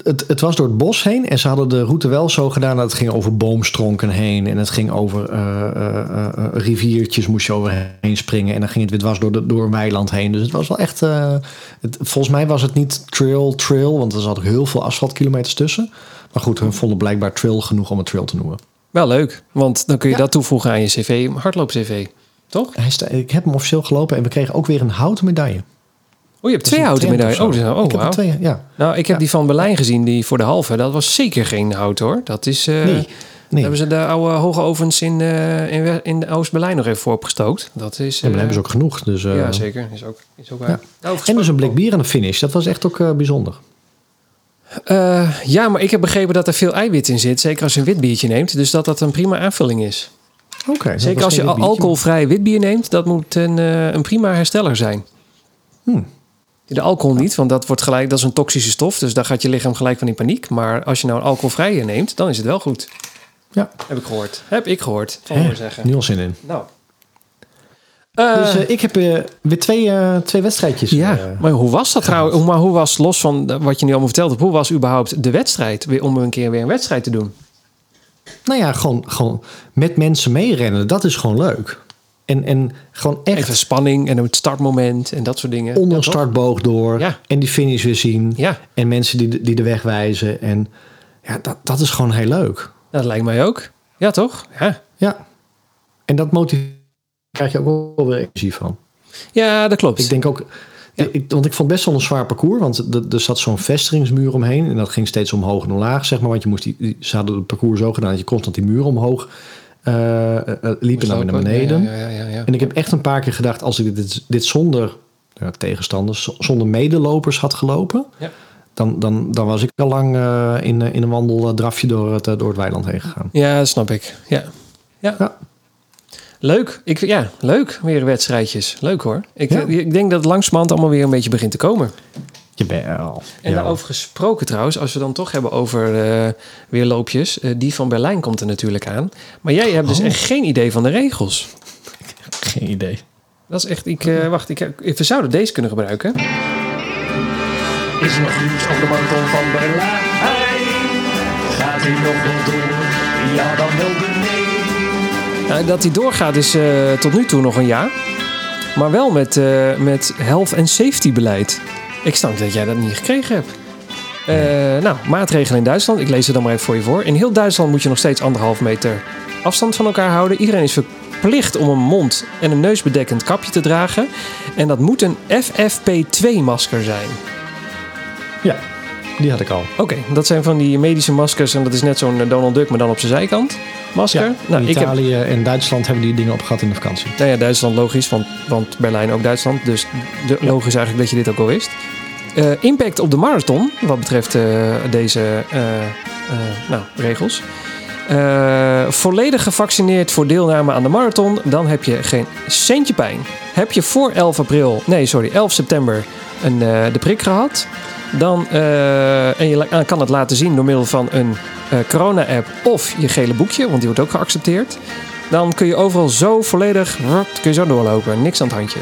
Speaker 2: het, het, was door het bos heen. En ze hadden de route wel zo gedaan dat het ging over boomstronken heen. En het ging over eh, eh, riviertjes moest je overheen springen. En dan ging het weer dwars door, de, door een weiland heen. Dus het was wel echt... het, volgens mij was het niet trail, trail. Want er zat ook heel veel asfaltkilometers tussen. Maar goed, hun vonden blijkbaar trail genoeg om het trail te noemen.
Speaker 1: Wel leuk, want dan kun je
Speaker 2: Ja.
Speaker 1: dat toevoegen aan je cv, hardloop-cv. Toch?
Speaker 2: Hij sta, ik heb hem officieel gelopen en we kregen ook weer een houten medaille.
Speaker 1: Oh, je hebt twee houten medailles. Oh, dus- oh
Speaker 2: ik heb er
Speaker 1: wauw.
Speaker 2: twee, ja.
Speaker 1: Nou, ik heb
Speaker 2: Ja.
Speaker 1: die van Berlijn gezien, die voor de halve. Dat was zeker geen hout hoor. Dat is. eh,
Speaker 2: Nee,
Speaker 1: hebben ze de oude hoge ovens in, eh, in, in Oost-Berlijn nog even voor opgestookt. Dat is.
Speaker 2: Ja, maar dan
Speaker 1: eh,
Speaker 2: hebben ze ook genoeg. Dus, eh,
Speaker 1: ja, zeker. Is ook, is ook waar.
Speaker 2: Ja.
Speaker 1: Nou,
Speaker 2: En dus een blik bier aan de finish. Dat was echt ook eh, bijzonder.
Speaker 1: Eh, ja, maar ik heb begrepen dat er veel eiwit in zit. Zeker als je een wit biertje neemt. Dus dat dat een prima aanvulling is.
Speaker 2: Oké.
Speaker 1: Zeker als je alcoholvrij wit bier neemt. Dat moet een, eh, een prima hersteller zijn.
Speaker 2: Hmm.
Speaker 1: De alcohol niet, want dat, wordt gelijk, dat is een toxische stof. Dus daar gaat je lichaam gelijk van in paniek. Maar als je nou een alcoholvrije neemt, dan is het wel goed.
Speaker 2: Ja.
Speaker 1: Heb ik gehoord. Heb ik gehoord.
Speaker 2: Hè,
Speaker 1: horen zeggen.
Speaker 2: Nu al zin in.
Speaker 1: Nou.
Speaker 2: Dus eh, ik heb eh, weer twee, eh, twee wedstrijdjes.
Speaker 1: ja, maar hoe was dat trouwens? Maar hoe was, los van wat je nu allemaal verteld hebt, hoe was überhaupt de wedstrijd? Weer- Om een keer weer een wedstrijd te doen.
Speaker 2: nou ja, gewoon, gewoon met mensen meerennen. Dat is gewoon leuk. En, en gewoon echt
Speaker 1: Even spanning en het startmoment en dat soort dingen.
Speaker 2: onder een startboog door.
Speaker 1: Ja.
Speaker 2: En die finish weer zien.
Speaker 1: Ja,
Speaker 2: En mensen die, de- die de weg wijzen. En ja, dat, dat is gewoon heel leuk.
Speaker 1: dat lijkt mij ook. Ja, toch? Ja,
Speaker 2: Ja. En dat motiveert. Krijg je ook wel weer energie van.
Speaker 1: ja dat klopt.
Speaker 2: Ik denk ook. Ik, want ik vond het best wel een zwaar parcours. Want er, er zat zo'n vestigingsmuur omheen. En dat ging steeds omhoog en omlaag, zeg maar. Want je moest die, ze hadden het parcours zo gedaan dat je constant die muur omhoog eh, eh, eh, liep en dan weer naar beneden.
Speaker 1: Ja, ja, ja, ja.
Speaker 2: En ik heb echt een paar keer gedacht, als ik dit, dit zonder ja, tegenstanders, zonder medelopers had gelopen,
Speaker 1: Ja.
Speaker 2: dan, dan, dan was ik al lang in, in een wandeldrafje door het, door het weiland heen gegaan.
Speaker 1: Ja, dat snap ik. Ja. Ja. Leuk. Ik, ja, leuk. Weer wedstrijdjes. Leuk hoor. Ik,
Speaker 2: Ja.
Speaker 1: ik denk dat het langzamerhand allemaal weer een beetje begint te komen.
Speaker 2: Jawel.
Speaker 1: En
Speaker 2: Ja.
Speaker 1: daarover gesproken trouwens, als we dan toch hebben over eh weerloopjes. eh, die van Berlijn komt er natuurlijk aan. Maar jij hebt dus
Speaker 2: Oh.
Speaker 1: echt geen idee van de regels.
Speaker 2: Geen idee.
Speaker 1: Dat is echt, ik, eh, wacht, ik, we zouden deze kunnen gebruiken.
Speaker 5: Is nog nieuws op de marathon van Berlijn? Gaat hij nog wel door? Ja, dan wel de nee.
Speaker 1: Nou, dat die doorgaat is eh, tot nu toe nog een jaar. Maar wel met, eh, met health en safety beleid. Ik snap dat jij dat niet gekregen hebt. Eh, nou, maatregelen in Duitsland. Ik lees het dan maar even voor je voor. In heel Duitsland moet je nog steeds anderhalf meter afstand van elkaar houden. Iedereen is verplicht om een mond- en een neusbedekkend kapje te dragen. En dat moet een FFP2-masker zijn.
Speaker 2: Ja, die had ik al.
Speaker 1: Oké, dat zijn van die medische maskers. En dat is net zo'n Donald Duck, maar dan op zijn zijkant. Masker.
Speaker 2: Ja,
Speaker 1: nou,
Speaker 2: in
Speaker 1: ik heb,
Speaker 2: Italië en Duitsland hebben die dingen opgehad in de vakantie.
Speaker 1: nou ja, Duitsland logisch, want, want Berlijn ook Duitsland. Dus de, logisch eigenlijk dat je dit ook al wist. Eh, impact op de marathon, wat betreft eh, deze eh, nou, regels. Volledig gevaccineerd voor deelname aan de marathon, dan heb je geen centje pijn. Heb je voor 11 april, nee sorry, 11 september een, de prik gehad, dan, eh, en je la- kan het laten zien door middel van een eh, corona-app of je gele boekje, want die wordt ook geaccepteerd. Dan kun je overal zo volledig, kun je zo doorlopen, niks aan het handje.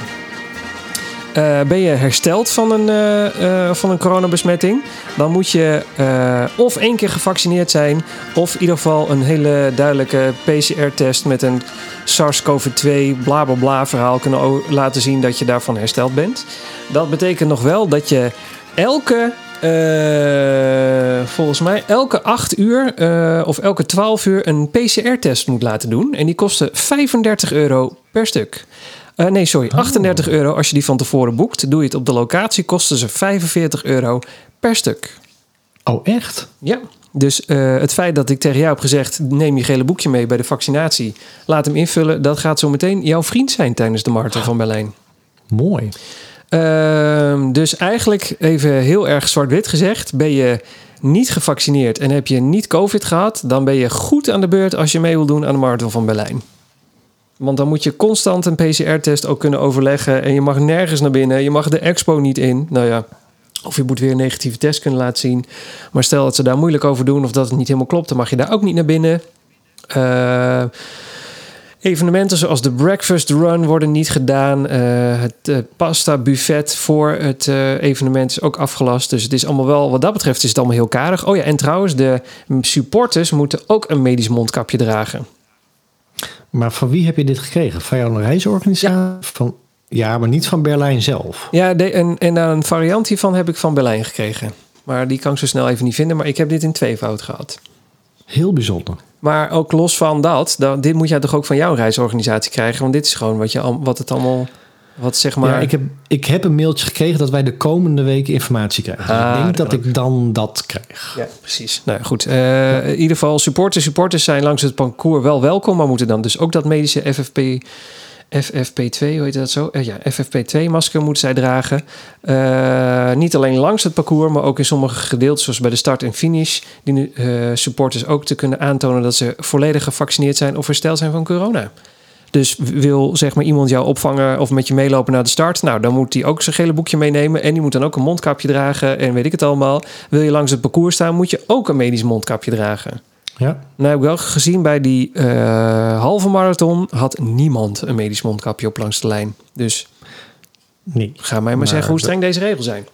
Speaker 1: Eh, ben je hersteld van een, eh, eh, van een coronabesmetting, dan moet je eh, of één keer gevaccineerd zijn, of in ieder geval een hele duidelijke PCR-test met een SARS-CoV-2 bla bla bla verhaal kunnen laten zien dat je daarvan hersteld bent. Dat betekent nog wel dat je elke, eh, volgens mij, elke 8 uur eh, of elke 12 uur een PCR-test moet laten doen. En die kosten 35 euro per stuk. Eh, nee, sorry, 38 euro als je die van tevoren boekt. Doe je het op de locatie, kosten ze 45 euro per stuk.
Speaker 2: Oh, echt?
Speaker 1: Ja. Dus het feit dat ik tegen jou heb gezegd: neem je gele boekje mee bij de vaccinatie, laat hem invullen, dat gaat zo meteen jouw vriend zijn tijdens de Marathon van Berlijn.
Speaker 2: Mooi.
Speaker 1: Ehm, dus eigenlijk even heel erg zwart-wit gezegd: ben je niet gevaccineerd en heb je niet COVID gehad, dan ben je goed aan de beurt als je mee wil doen aan de Marathon van Berlijn. Want dan moet je constant een PCR-test ook kunnen overleggen. En je mag nergens naar binnen. Je mag de expo niet in. Nou ja, of je moet weer een negatieve test kunnen laten zien. Maar stel dat ze daar moeilijk over doen of dat het niet helemaal klopt, dan mag je daar ook niet naar binnen. Eh, evenementen zoals de breakfast run worden niet gedaan. Eh, het eh, pasta buffet voor het eh, evenement is ook afgelast. Dus het is allemaal wel, wat dat betreft, is het allemaal heel karig. Oh ja, en trouwens, de supporters moeten ook een medisch mondkapje dragen.
Speaker 2: Maar van wie heb je dit gekregen? Van jouw reisorganisatie? Van, ja, maar niet van Berlijn zelf.
Speaker 1: Ja, de, en, en een variant hiervan heb ik van Berlijn gekregen. Maar die kan ik zo snel even niet vinden. Maar ik heb dit in tweevoud gehad.
Speaker 2: Heel bijzonder.
Speaker 1: Maar ook los van dat, dan, dit moet jij toch ook van jouw reisorganisatie krijgen? Want dit is gewoon wat, je, wat het allemaal, wat zeg maar...
Speaker 2: Ja, ik, heb, ik heb een mailtje gekregen dat wij de komende weken informatie krijgen. Dus
Speaker 1: Ah,
Speaker 2: ik denk dat ik dan dat krijg.
Speaker 1: Ja, precies. Nou goed. Eh, in ieder geval, supporters, supporters zijn langs het parcours wel welkom, maar moeten dan dus ook dat medische FFP, FFP2, hoe heet dat zo? Eh, ja, FFP2-masker moeten zij dragen. Eh, niet alleen langs het parcours, maar ook in sommige gedeeltes, zoals bij de start en finish, die eh, supporters ook te kunnen aantonen dat ze volledig gevaccineerd zijn of hersteld zijn van corona. Dus wil zeg maar iemand jou opvangen of met je meelopen naar de start, nou dan moet hij ook zijn gele boekje meenemen en die moet dan ook een mondkapje dragen en weet ik het allemaal. Wil je langs het parcours staan, moet je ook een medisch mondkapje dragen.
Speaker 2: Ja.
Speaker 1: Nou heb ik wel gezien bij die eh, halve marathon had niemand een medisch mondkapje op langs de lijn. Dus
Speaker 2: Nee.
Speaker 1: ga mij maar,
Speaker 2: Maar
Speaker 1: zeggen hoe streng deze regels zijn.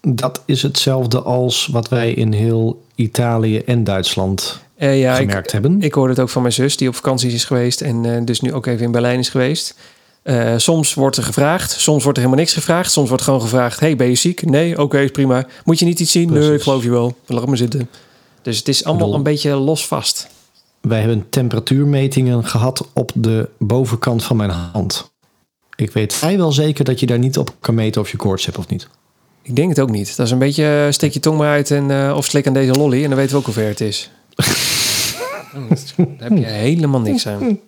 Speaker 2: Dat is hetzelfde als wat wij in heel Italië en Duitsland
Speaker 1: Eh, ja, ik,
Speaker 2: gemerkt hebben.
Speaker 1: ik hoorde het ook van mijn zus die op vakantie is geweest en eh, dus nu ook even in Berlijn is geweest. Soms wordt er gevraagd, soms wordt er helemaal niks gevraagd. Soms wordt gewoon gevraagd: hey, ben je ziek? Nee, oké, is prima. Moet je niet iets zien? Nee, ik geloof je wel. Laat maar zitten. Dus het is allemaal
Speaker 2: bedoel-
Speaker 1: een beetje los vast.
Speaker 2: Wij hebben temperatuurmetingen gehad op de bovenkant van mijn hand. Ik weet vrijwel zeker dat je daar niet op kan meten of je koorts hebt of niet.
Speaker 1: Ik denk het ook niet. Dat is een beetje eh, steek je tong maar uit en, eh, of slik aan deze lolly en dan weten we ook hoe ver het is. Daar heb je helemaal niks aan.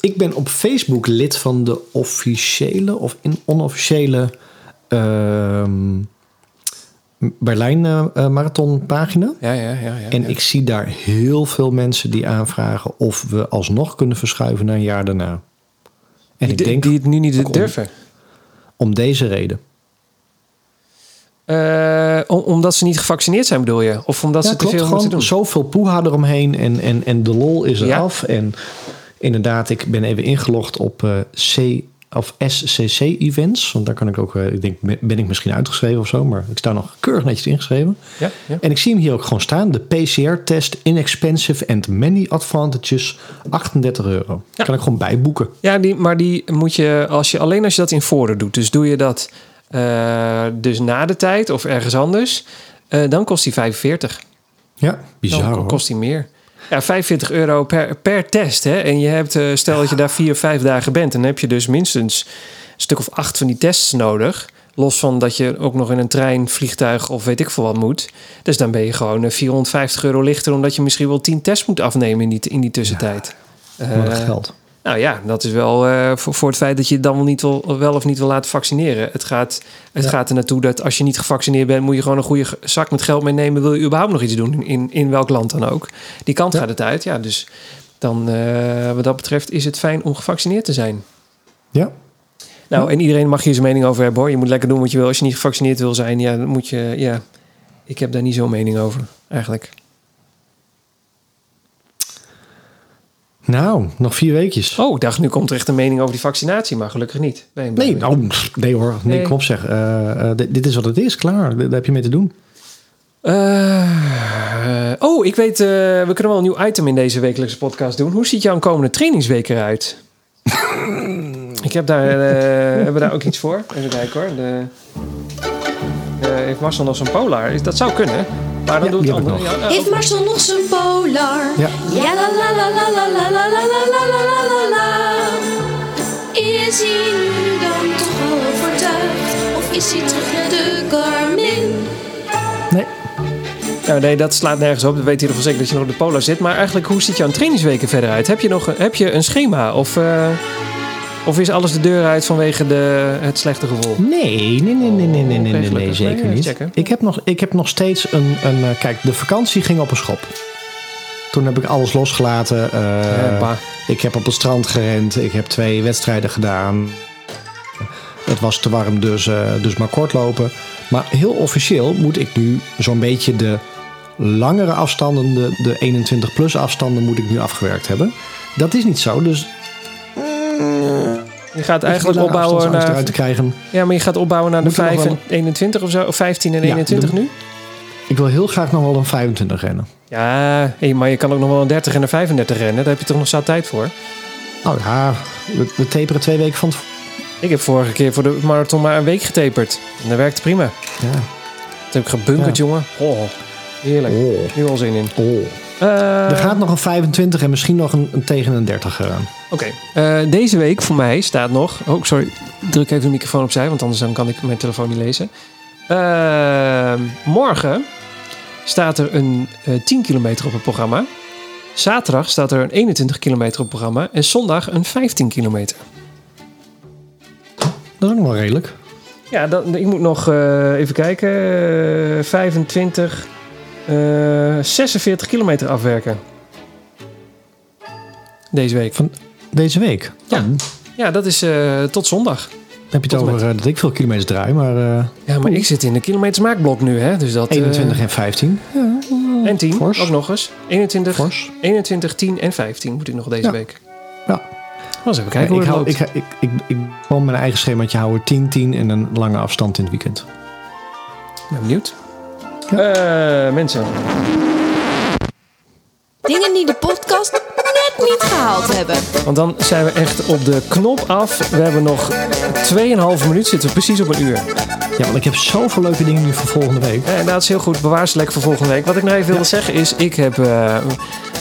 Speaker 2: Ik ben op Facebook lid van de officiële of in onofficiële ehm, Berlijn eh, eh, Marathon pagina.
Speaker 1: Ja, ja, ja. ja
Speaker 2: En
Speaker 1: ja.
Speaker 2: ik zie daar heel veel mensen die aanvragen of we alsnog kunnen verschuiven naar een jaar daarna. En
Speaker 1: die,
Speaker 2: ik denk
Speaker 1: die het nu niet durven.
Speaker 2: om deze reden.
Speaker 1: Eh, om- omdat ze niet gevaccineerd zijn, bedoel je? Of omdat
Speaker 2: ja,
Speaker 1: ze te
Speaker 2: klopt.
Speaker 1: veel moeten
Speaker 2: Gewoon
Speaker 1: doen?
Speaker 2: zoveel poeha eromheen en, en, en de lol is eraf. En inderdaad, ik ben even ingelogd op C of SCC events. Want daar kan ik ook, eh, ik denk, ben ik misschien uitgeschreven of zo. Maar ik sta nog keurig netjes ingeschreven.
Speaker 1: Ja, ja.
Speaker 2: En ik zie hem hier ook gewoon staan. De PCR-test inexpensive and many advantages. 38 euro.
Speaker 1: Ja.
Speaker 2: Kan ik gewoon bijboeken.
Speaker 1: ja die, maar die moet je, als je alleen als je dat in voren doet. Dus doe je dat eh, dus na de tijd of ergens anders. eh, dan kost hij 45.
Speaker 2: Ja, bizar
Speaker 1: Dan kost hij meer. Ja, 45 euro per, per test. Hè? En je hebt, eh, stel dat je daar vier, vijf dagen bent, dan heb je dus minstens een stuk of acht van die tests nodig. Los van dat je ook nog in een trein, vliegtuig of weet ik veel wat moet. Dus dan ben je gewoon eh, 450 euro lichter, omdat je misschien wel 10 tests moet afnemen in die, in die tussentijd.
Speaker 2: Wat
Speaker 1: Eh,
Speaker 2: geld.
Speaker 1: Nou ja, dat is wel eh, voor, voor het feit dat je dan wel, niet wil, wel of niet wil laten vaccineren. Het, gaat, het
Speaker 2: Ja.
Speaker 1: gaat er naartoe dat als je niet gevaccineerd bent, moet je gewoon een goede zak met geld meenemen. Wil je überhaupt nog iets doen, in, in, in welk land dan ook. Die kant gaat het uit. Ja, dus dan, eh, wat dat betreft, is het fijn om gevaccineerd te zijn.
Speaker 2: Ja,
Speaker 1: Nou, en iedereen mag hier zijn mening over hebben hoor. Je moet lekker doen wat je wil. Als je niet gevaccineerd wil zijn, ja, dan moet je. Ja, ik heb daar niet zo'n mening over, eigenlijk.
Speaker 2: Nou, nog vier weekjes.
Speaker 1: Oh, ik dacht, nu komt er echt een mening over die vaccinatie, maar gelukkig niet. Nee,
Speaker 2: Nee, nou, nee hoor. Nee,
Speaker 1: Nee.
Speaker 2: kom op zeg. Eh, eh, dit, dit is wat het is, klaar. Daar heb je mee te doen.
Speaker 1: Eh, oh, ik weet, eh, we kunnen wel een nieuw item in deze wekelijkse podcast doen. Hoe ziet jouw komende trainingsweek eruit? ik heb daar, eh, hebben we daar ook iets voor? Even kijken hoor. De, eh, heeft Marcel nog zo'n polar? Dat zou kunnen. Maar dan
Speaker 2: Ja,
Speaker 1: doe het andere.
Speaker 2: nog.
Speaker 1: Ja, nou,
Speaker 3: Heeft Marcel nog zijn polar?
Speaker 2: Ja.
Speaker 3: Ja la la la la la la la la la la la la la la. Is hij nu dan toch al overtuigd? Of is hij terug naar de Garmin?
Speaker 2: Nee.
Speaker 1: Nou, nee, dat slaat nergens op. Dat weet je ervan zeker dat je nog op de polar zit. Maar eigenlijk, hoe ziet jouw trainingsweken verder uit? Heb je nog heb je een schema? Of, eh, of is alles de deur uit vanwege de, het slechte gevoel?
Speaker 2: Nee, nee, nee, nee, nee, nee, nee, nee, nee, zeker
Speaker 1: Nee,
Speaker 2: niet. Ik heb, nog, ik heb nog steeds een, een... eh, Kijk, de vakantie ging op een schop. Toen heb ik alles losgelaten. eh, ik heb op het strand gerend. Ik heb twee wedstrijden gedaan. Het was te warm, dus, eh, dus maar kort lopen. Maar heel officieel moet ik nu zo'n beetje de langere afstanden, de, de 21-plus afstanden, moet ik nu afgewerkt hebben. Dat is niet zo, dus
Speaker 1: Je gaat
Speaker 2: eigenlijk
Speaker 1: opbouwen naar...
Speaker 2: eruit te krijgen.
Speaker 1: Ja, maar je gaat opbouwen naar de
Speaker 2: Moet er nog
Speaker 1: 5
Speaker 2: wel
Speaker 1: en 21 of zo? Of 15 en
Speaker 2: Ja,
Speaker 1: 21
Speaker 2: de-
Speaker 1: nu?
Speaker 2: Ik wil heel graag nog wel een 25 rennen.
Speaker 1: Ja, maar je kan ook nog wel een 30 en een 35 rennen. Daar heb je toch nog zat tijd voor?
Speaker 2: Nou ja, we, we taperen twee weken van tevoren.
Speaker 1: Ik heb vorige keer voor de marathon maar een week getaperd. En dat werkte prima.
Speaker 2: Ja.
Speaker 1: Dat heb ik gebunkerd,
Speaker 2: Ja.
Speaker 1: jongen. Oh, heerlijk.
Speaker 2: Oh.
Speaker 1: Nu al zin in.
Speaker 2: Oh.
Speaker 1: Eh,
Speaker 2: Er gaat nog een 25 en misschien nog een, een tegen een 30 eraan.
Speaker 1: Oké. Eh, deze week voor mij staat nog... Oh, sorry. Druk even de microfoon opzij, want anders dan kan ik mijn telefoon niet lezen. Eh, morgen staat er een eh 10 kilometer op het programma. Zaterdag staat er een 21 kilometer op het programma. En zondag een 15 kilometer.
Speaker 2: Dat is ook nog wel redelijk.
Speaker 1: Ja, dan, ik moet nog eh, even kijken. Eh, 25, eh 46 kilometer afwerken. Deze week.
Speaker 2: Deze week.
Speaker 1: Ja. Ja, dat is eh, tot zondag.
Speaker 2: Heb je het over eh, dat ik veel kilometers draai, maar eh,
Speaker 1: Ja, maar ik zit in de kilometersmaakblok nu, hè? Dus dat. eh,
Speaker 2: 21 en 15.
Speaker 1: en 10
Speaker 2: fors.
Speaker 1: ook nog eens. 21,
Speaker 2: Fors.
Speaker 1: 21, 10 en 15 moet ik nog deze
Speaker 2: Ja.
Speaker 1: week.
Speaker 2: Ja.
Speaker 1: Was even kijken
Speaker 2: ik,
Speaker 1: hoe het
Speaker 2: hou, ik, ik, ik, ik wil mijn eigen schemaatje houden. 10, 10 en een lange afstand in het weekend.
Speaker 1: ben benieuwd. Eh, mensen,
Speaker 3: Dingen die de podcast niet gehaald hebben.
Speaker 1: want dan zijn we echt op de knop af. We hebben nog 2,5 minuut zitten, we precies op een uur.
Speaker 2: Ja, want ik heb zoveel leuke dingen nu voor volgende week.
Speaker 1: Ja, dat is heel goed. Bewaar ze lekker voor volgende week. Wat ik nog even wilde zeggen is, ik heb, eh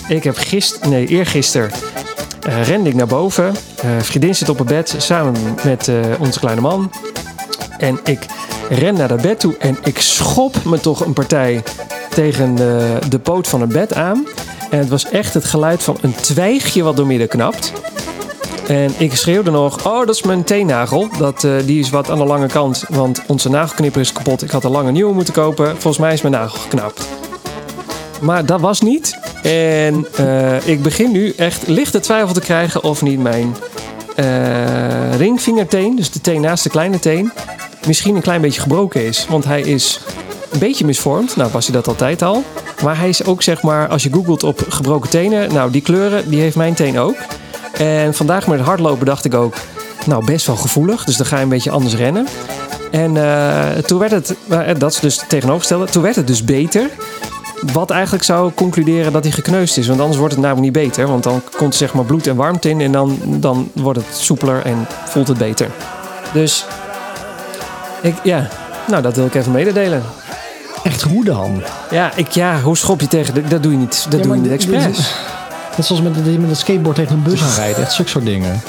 Speaker 1: ik heb gisteren, nee, eergisteren eh rende ik naar boven. Eh vriendin zit op het bed samen met eh, onze kleine man. En ik ren naar dat bed toe en ik schop me toch een partij tegen de poot van het bed aan. En het was echt het geluid van een twijgje wat doormidden knapt. En ik schreeuwde nog, oh dat is mijn teennagel. Dat, eh, die is wat aan de lange kant, want onze nagelknipper is kapot. Ik had een lange nieuwe moeten kopen. Volgens mij is mijn nagel geknapt. Maar dat was niet. En eh, ik begin nu echt lichte twijfel te krijgen of niet mijn eh, ringvingerteen, dus de teen naast de kleine teen, misschien een klein beetje gebroken is. Want hij is een beetje misvormd. Nou, was hij dat altijd al. Maar hij is ook, zeg maar, als je googelt op gebroken tenen, nou, die kleuren, die heeft mijn teen ook. En vandaag met het hardlopen dacht ik ook, nou, best wel gevoelig. Dus dan ga je een beetje anders rennen. En eh, toen werd het, eh, dat is dus tegenovergestelde, toen werd het dus beter. Wat eigenlijk zou concluderen dat hij gekneusd is. Want anders wordt het namelijk niet beter. Want dan komt er zeg maar bloed en warmte in. En dan, dan wordt het soepeler en voelt het beter. Dus, ik, ja, nou dat wil ik even mededelen.
Speaker 2: Echt hoe dan?
Speaker 1: Ja, ik, ja, hoe schop je tegen... de- Dat doe je niet. Dat
Speaker 2: Ja,
Speaker 1: doe je niet expres.
Speaker 2: Net zoals met, met het skateboard tegen een bus aanrijdt. Echt zulke soort dingen.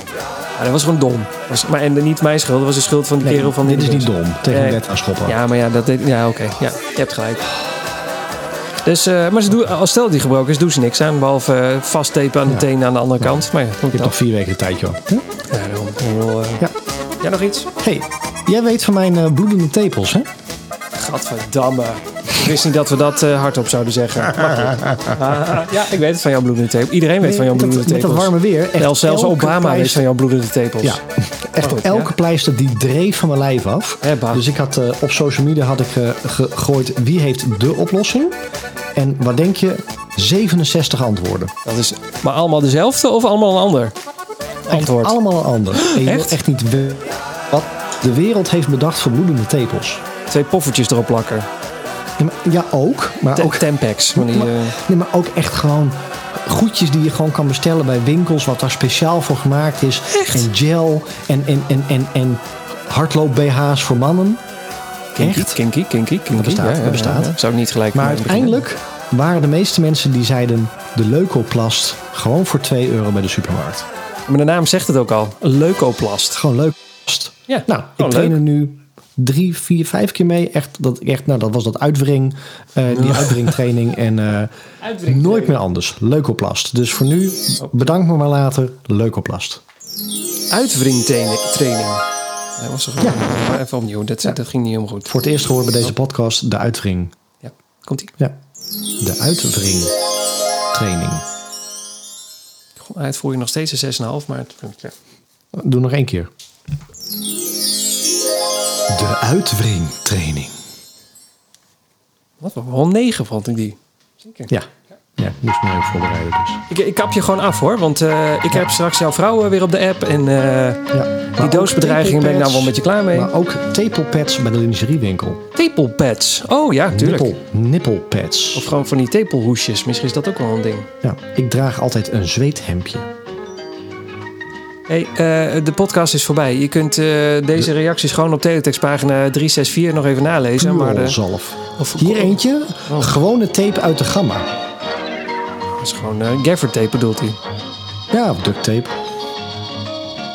Speaker 1: Ja, dat was gewoon dom. Was, maar, en niet mijn schuld. Dat was de schuld van die
Speaker 2: Nee,
Speaker 1: kerel van
Speaker 2: dit is niet dom. Tegen een bed aan schoppen.
Speaker 1: Ja, maar ja, dat deed, ja oké. Ja, je hebt gelijk. Dus, eh, maar ze doen, als stel die gebroken is, doen ze niks aan. Behalve eh, vasttapen aan de tenen aan de andere kant. Maar ja,
Speaker 2: Je hebt nog vier weken tijd, joh. Hm?
Speaker 1: Ja, daarom.
Speaker 2: Ja.
Speaker 1: Jij nog iets?
Speaker 2: hey, jij weet van mijn eh, bloedende tepels, hè?
Speaker 1: Gadverdamme. Ik wist niet dat we dat eh, hardop zouden zeggen. Ah, ja, ik weet het van jouw bloedende tepels. Iedereen weet van jouw
Speaker 2: met,
Speaker 1: bloedende
Speaker 2: met dat
Speaker 1: tepels.
Speaker 2: warme weer. Echt
Speaker 1: zelfs Obama weet
Speaker 2: pleister-
Speaker 1: van jouw bloedende tepels.
Speaker 2: Ja, echt
Speaker 1: goed,
Speaker 2: elke
Speaker 1: ja.
Speaker 2: pleister die dreef van mijn lijf af. Dus ik had eh, op social media had ik eh, gegooid wie heeft de oplossing. En wat denk je? 67 antwoorden.
Speaker 1: Dat is maar allemaal dezelfde of allemaal een ander antwoord?
Speaker 2: Echt allemaal een ander. En je
Speaker 1: Echt?
Speaker 2: echt niet wat de wereld heeft bedacht voor bloedende tepels.
Speaker 1: Twee poffertjes erop plakken.
Speaker 2: Ja, maar- Ja, ook. Maar ook,
Speaker 1: Tempex. Van die,
Speaker 2: maar,
Speaker 1: eh,
Speaker 2: nee, maar ook echt gewoon goedjes die je gewoon kan bestellen bij winkels. Wat daar speciaal voor gemaakt is. En gel en, en, en, en, en hardloop BH's voor mannen.
Speaker 1: kinky,
Speaker 2: Echt?
Speaker 1: kinky, kinky, kinky.
Speaker 2: bestaat,
Speaker 1: Ja, ja,
Speaker 2: dat bestaat.
Speaker 1: ja, ja. Zou ik niet gelijk
Speaker 2: Maar uiteindelijk waren de meeste mensen die zeiden de leukoplast gewoon voor 2 euro bij de supermarkt.
Speaker 1: Maar de naam zegt het ook al. Leukoplast.
Speaker 2: Gewoon leukoplast.
Speaker 1: Ja,
Speaker 2: Nou, ik train
Speaker 1: leuk.
Speaker 2: er nu drie, vier, vijf keer mee. Echt, dat, echt, nou, dat was dat uitwring, eh, die uitwringtraining. En eh, nooit meer anders. Leukoplast. Dus voor nu, bedankt me maar later. Leukoplast.
Speaker 1: Uitwringtraining. Dat was toch maar even opnieuw. Dat, dat ging niet helemaal goed.
Speaker 2: Voor het eerst gehoord bij deze podcast de uitwring.
Speaker 1: Ja, komt ie.
Speaker 2: Ja, de uitwringtraining.
Speaker 1: Het voel je nog steeds een 6,5, maar het, ja.
Speaker 2: Doe nog één keer. De uitwringtraining.
Speaker 1: Wat wel 9 vond ik die. Zeker.
Speaker 2: Ja, ja ik moest me even voorbereiden dus.
Speaker 1: Ik, ik kap je gewoon af hoor, want eh, ik heb straks jouw vrouw eh, weer op de app. En eh,
Speaker 2: Ja.
Speaker 1: die doosbedreigingen ben ik nou wel een beetje klaar mee.
Speaker 2: Maar ook tepelpads bij de lingeriewinkel.
Speaker 1: Tepelpads. Oh ja, tuurlijk.
Speaker 2: Nippel, nippelpads.
Speaker 1: Of gewoon van die tepelhoesjes. Misschien is dat ook wel een ding.
Speaker 2: Ja, ik draag altijd een zweethemdje.
Speaker 1: Hey, eh, de podcast is voorbij. Je kunt eh, deze reacties gewoon op teletextpagina 364 nog even nalezen. Maar de,
Speaker 2: zalf.
Speaker 1: of,
Speaker 2: Hier eentje,
Speaker 1: Oh.
Speaker 2: gewone tape uit de gamma.
Speaker 1: Dat is gewoon eh gaffer tape bedoelt hij.
Speaker 2: Ja, of duct tape.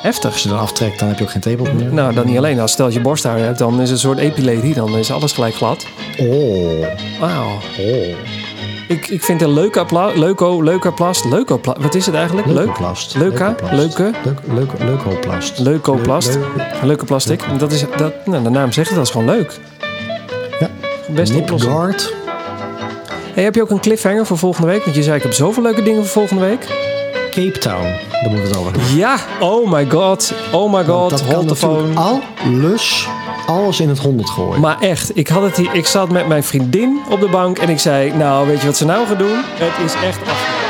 Speaker 1: Heftig.
Speaker 2: Als je dan aftrekt, dan heb je ook geen tape op meer.
Speaker 1: Nou, dan niet alleen. Als stel je borsthaar hebt, dan is het een soort epiletie. Dan is alles gelijk glad.
Speaker 2: Oh,
Speaker 1: Wauw.
Speaker 2: oh.
Speaker 1: Ik, ik vind een leuke leuko, leukoplast. Leukoplast. Wat is het eigenlijk? Leuk.
Speaker 2: Leukoplast.
Speaker 1: Leuka? Leuke?
Speaker 2: Leuk, leuk, leukoplast.
Speaker 1: Leukoplast. Plastic. Dat is, dat, nou, de naam zegt het, dat is gewoon leuk.
Speaker 2: Ja.
Speaker 1: Best oplossing.
Speaker 2: Nipguard.
Speaker 1: Hey, heb je ook een cliffhanger voor volgende week? Want je zei, ik heb zoveel leuke dingen voor volgende week.
Speaker 2: Cape Town. Daar moeten we het over hebben.
Speaker 1: Ja, oh my god. Oh my god,
Speaker 2: dat kan
Speaker 1: hold the
Speaker 2: natuurlijk
Speaker 1: phone.
Speaker 2: alles, alles in het honderd gooien.
Speaker 1: Maar echt, ik, had het hier, ik zat met mijn vriendin op de bank en ik zei... Nou, weet je wat ze nou gaan doen? Het is echt afgelopen.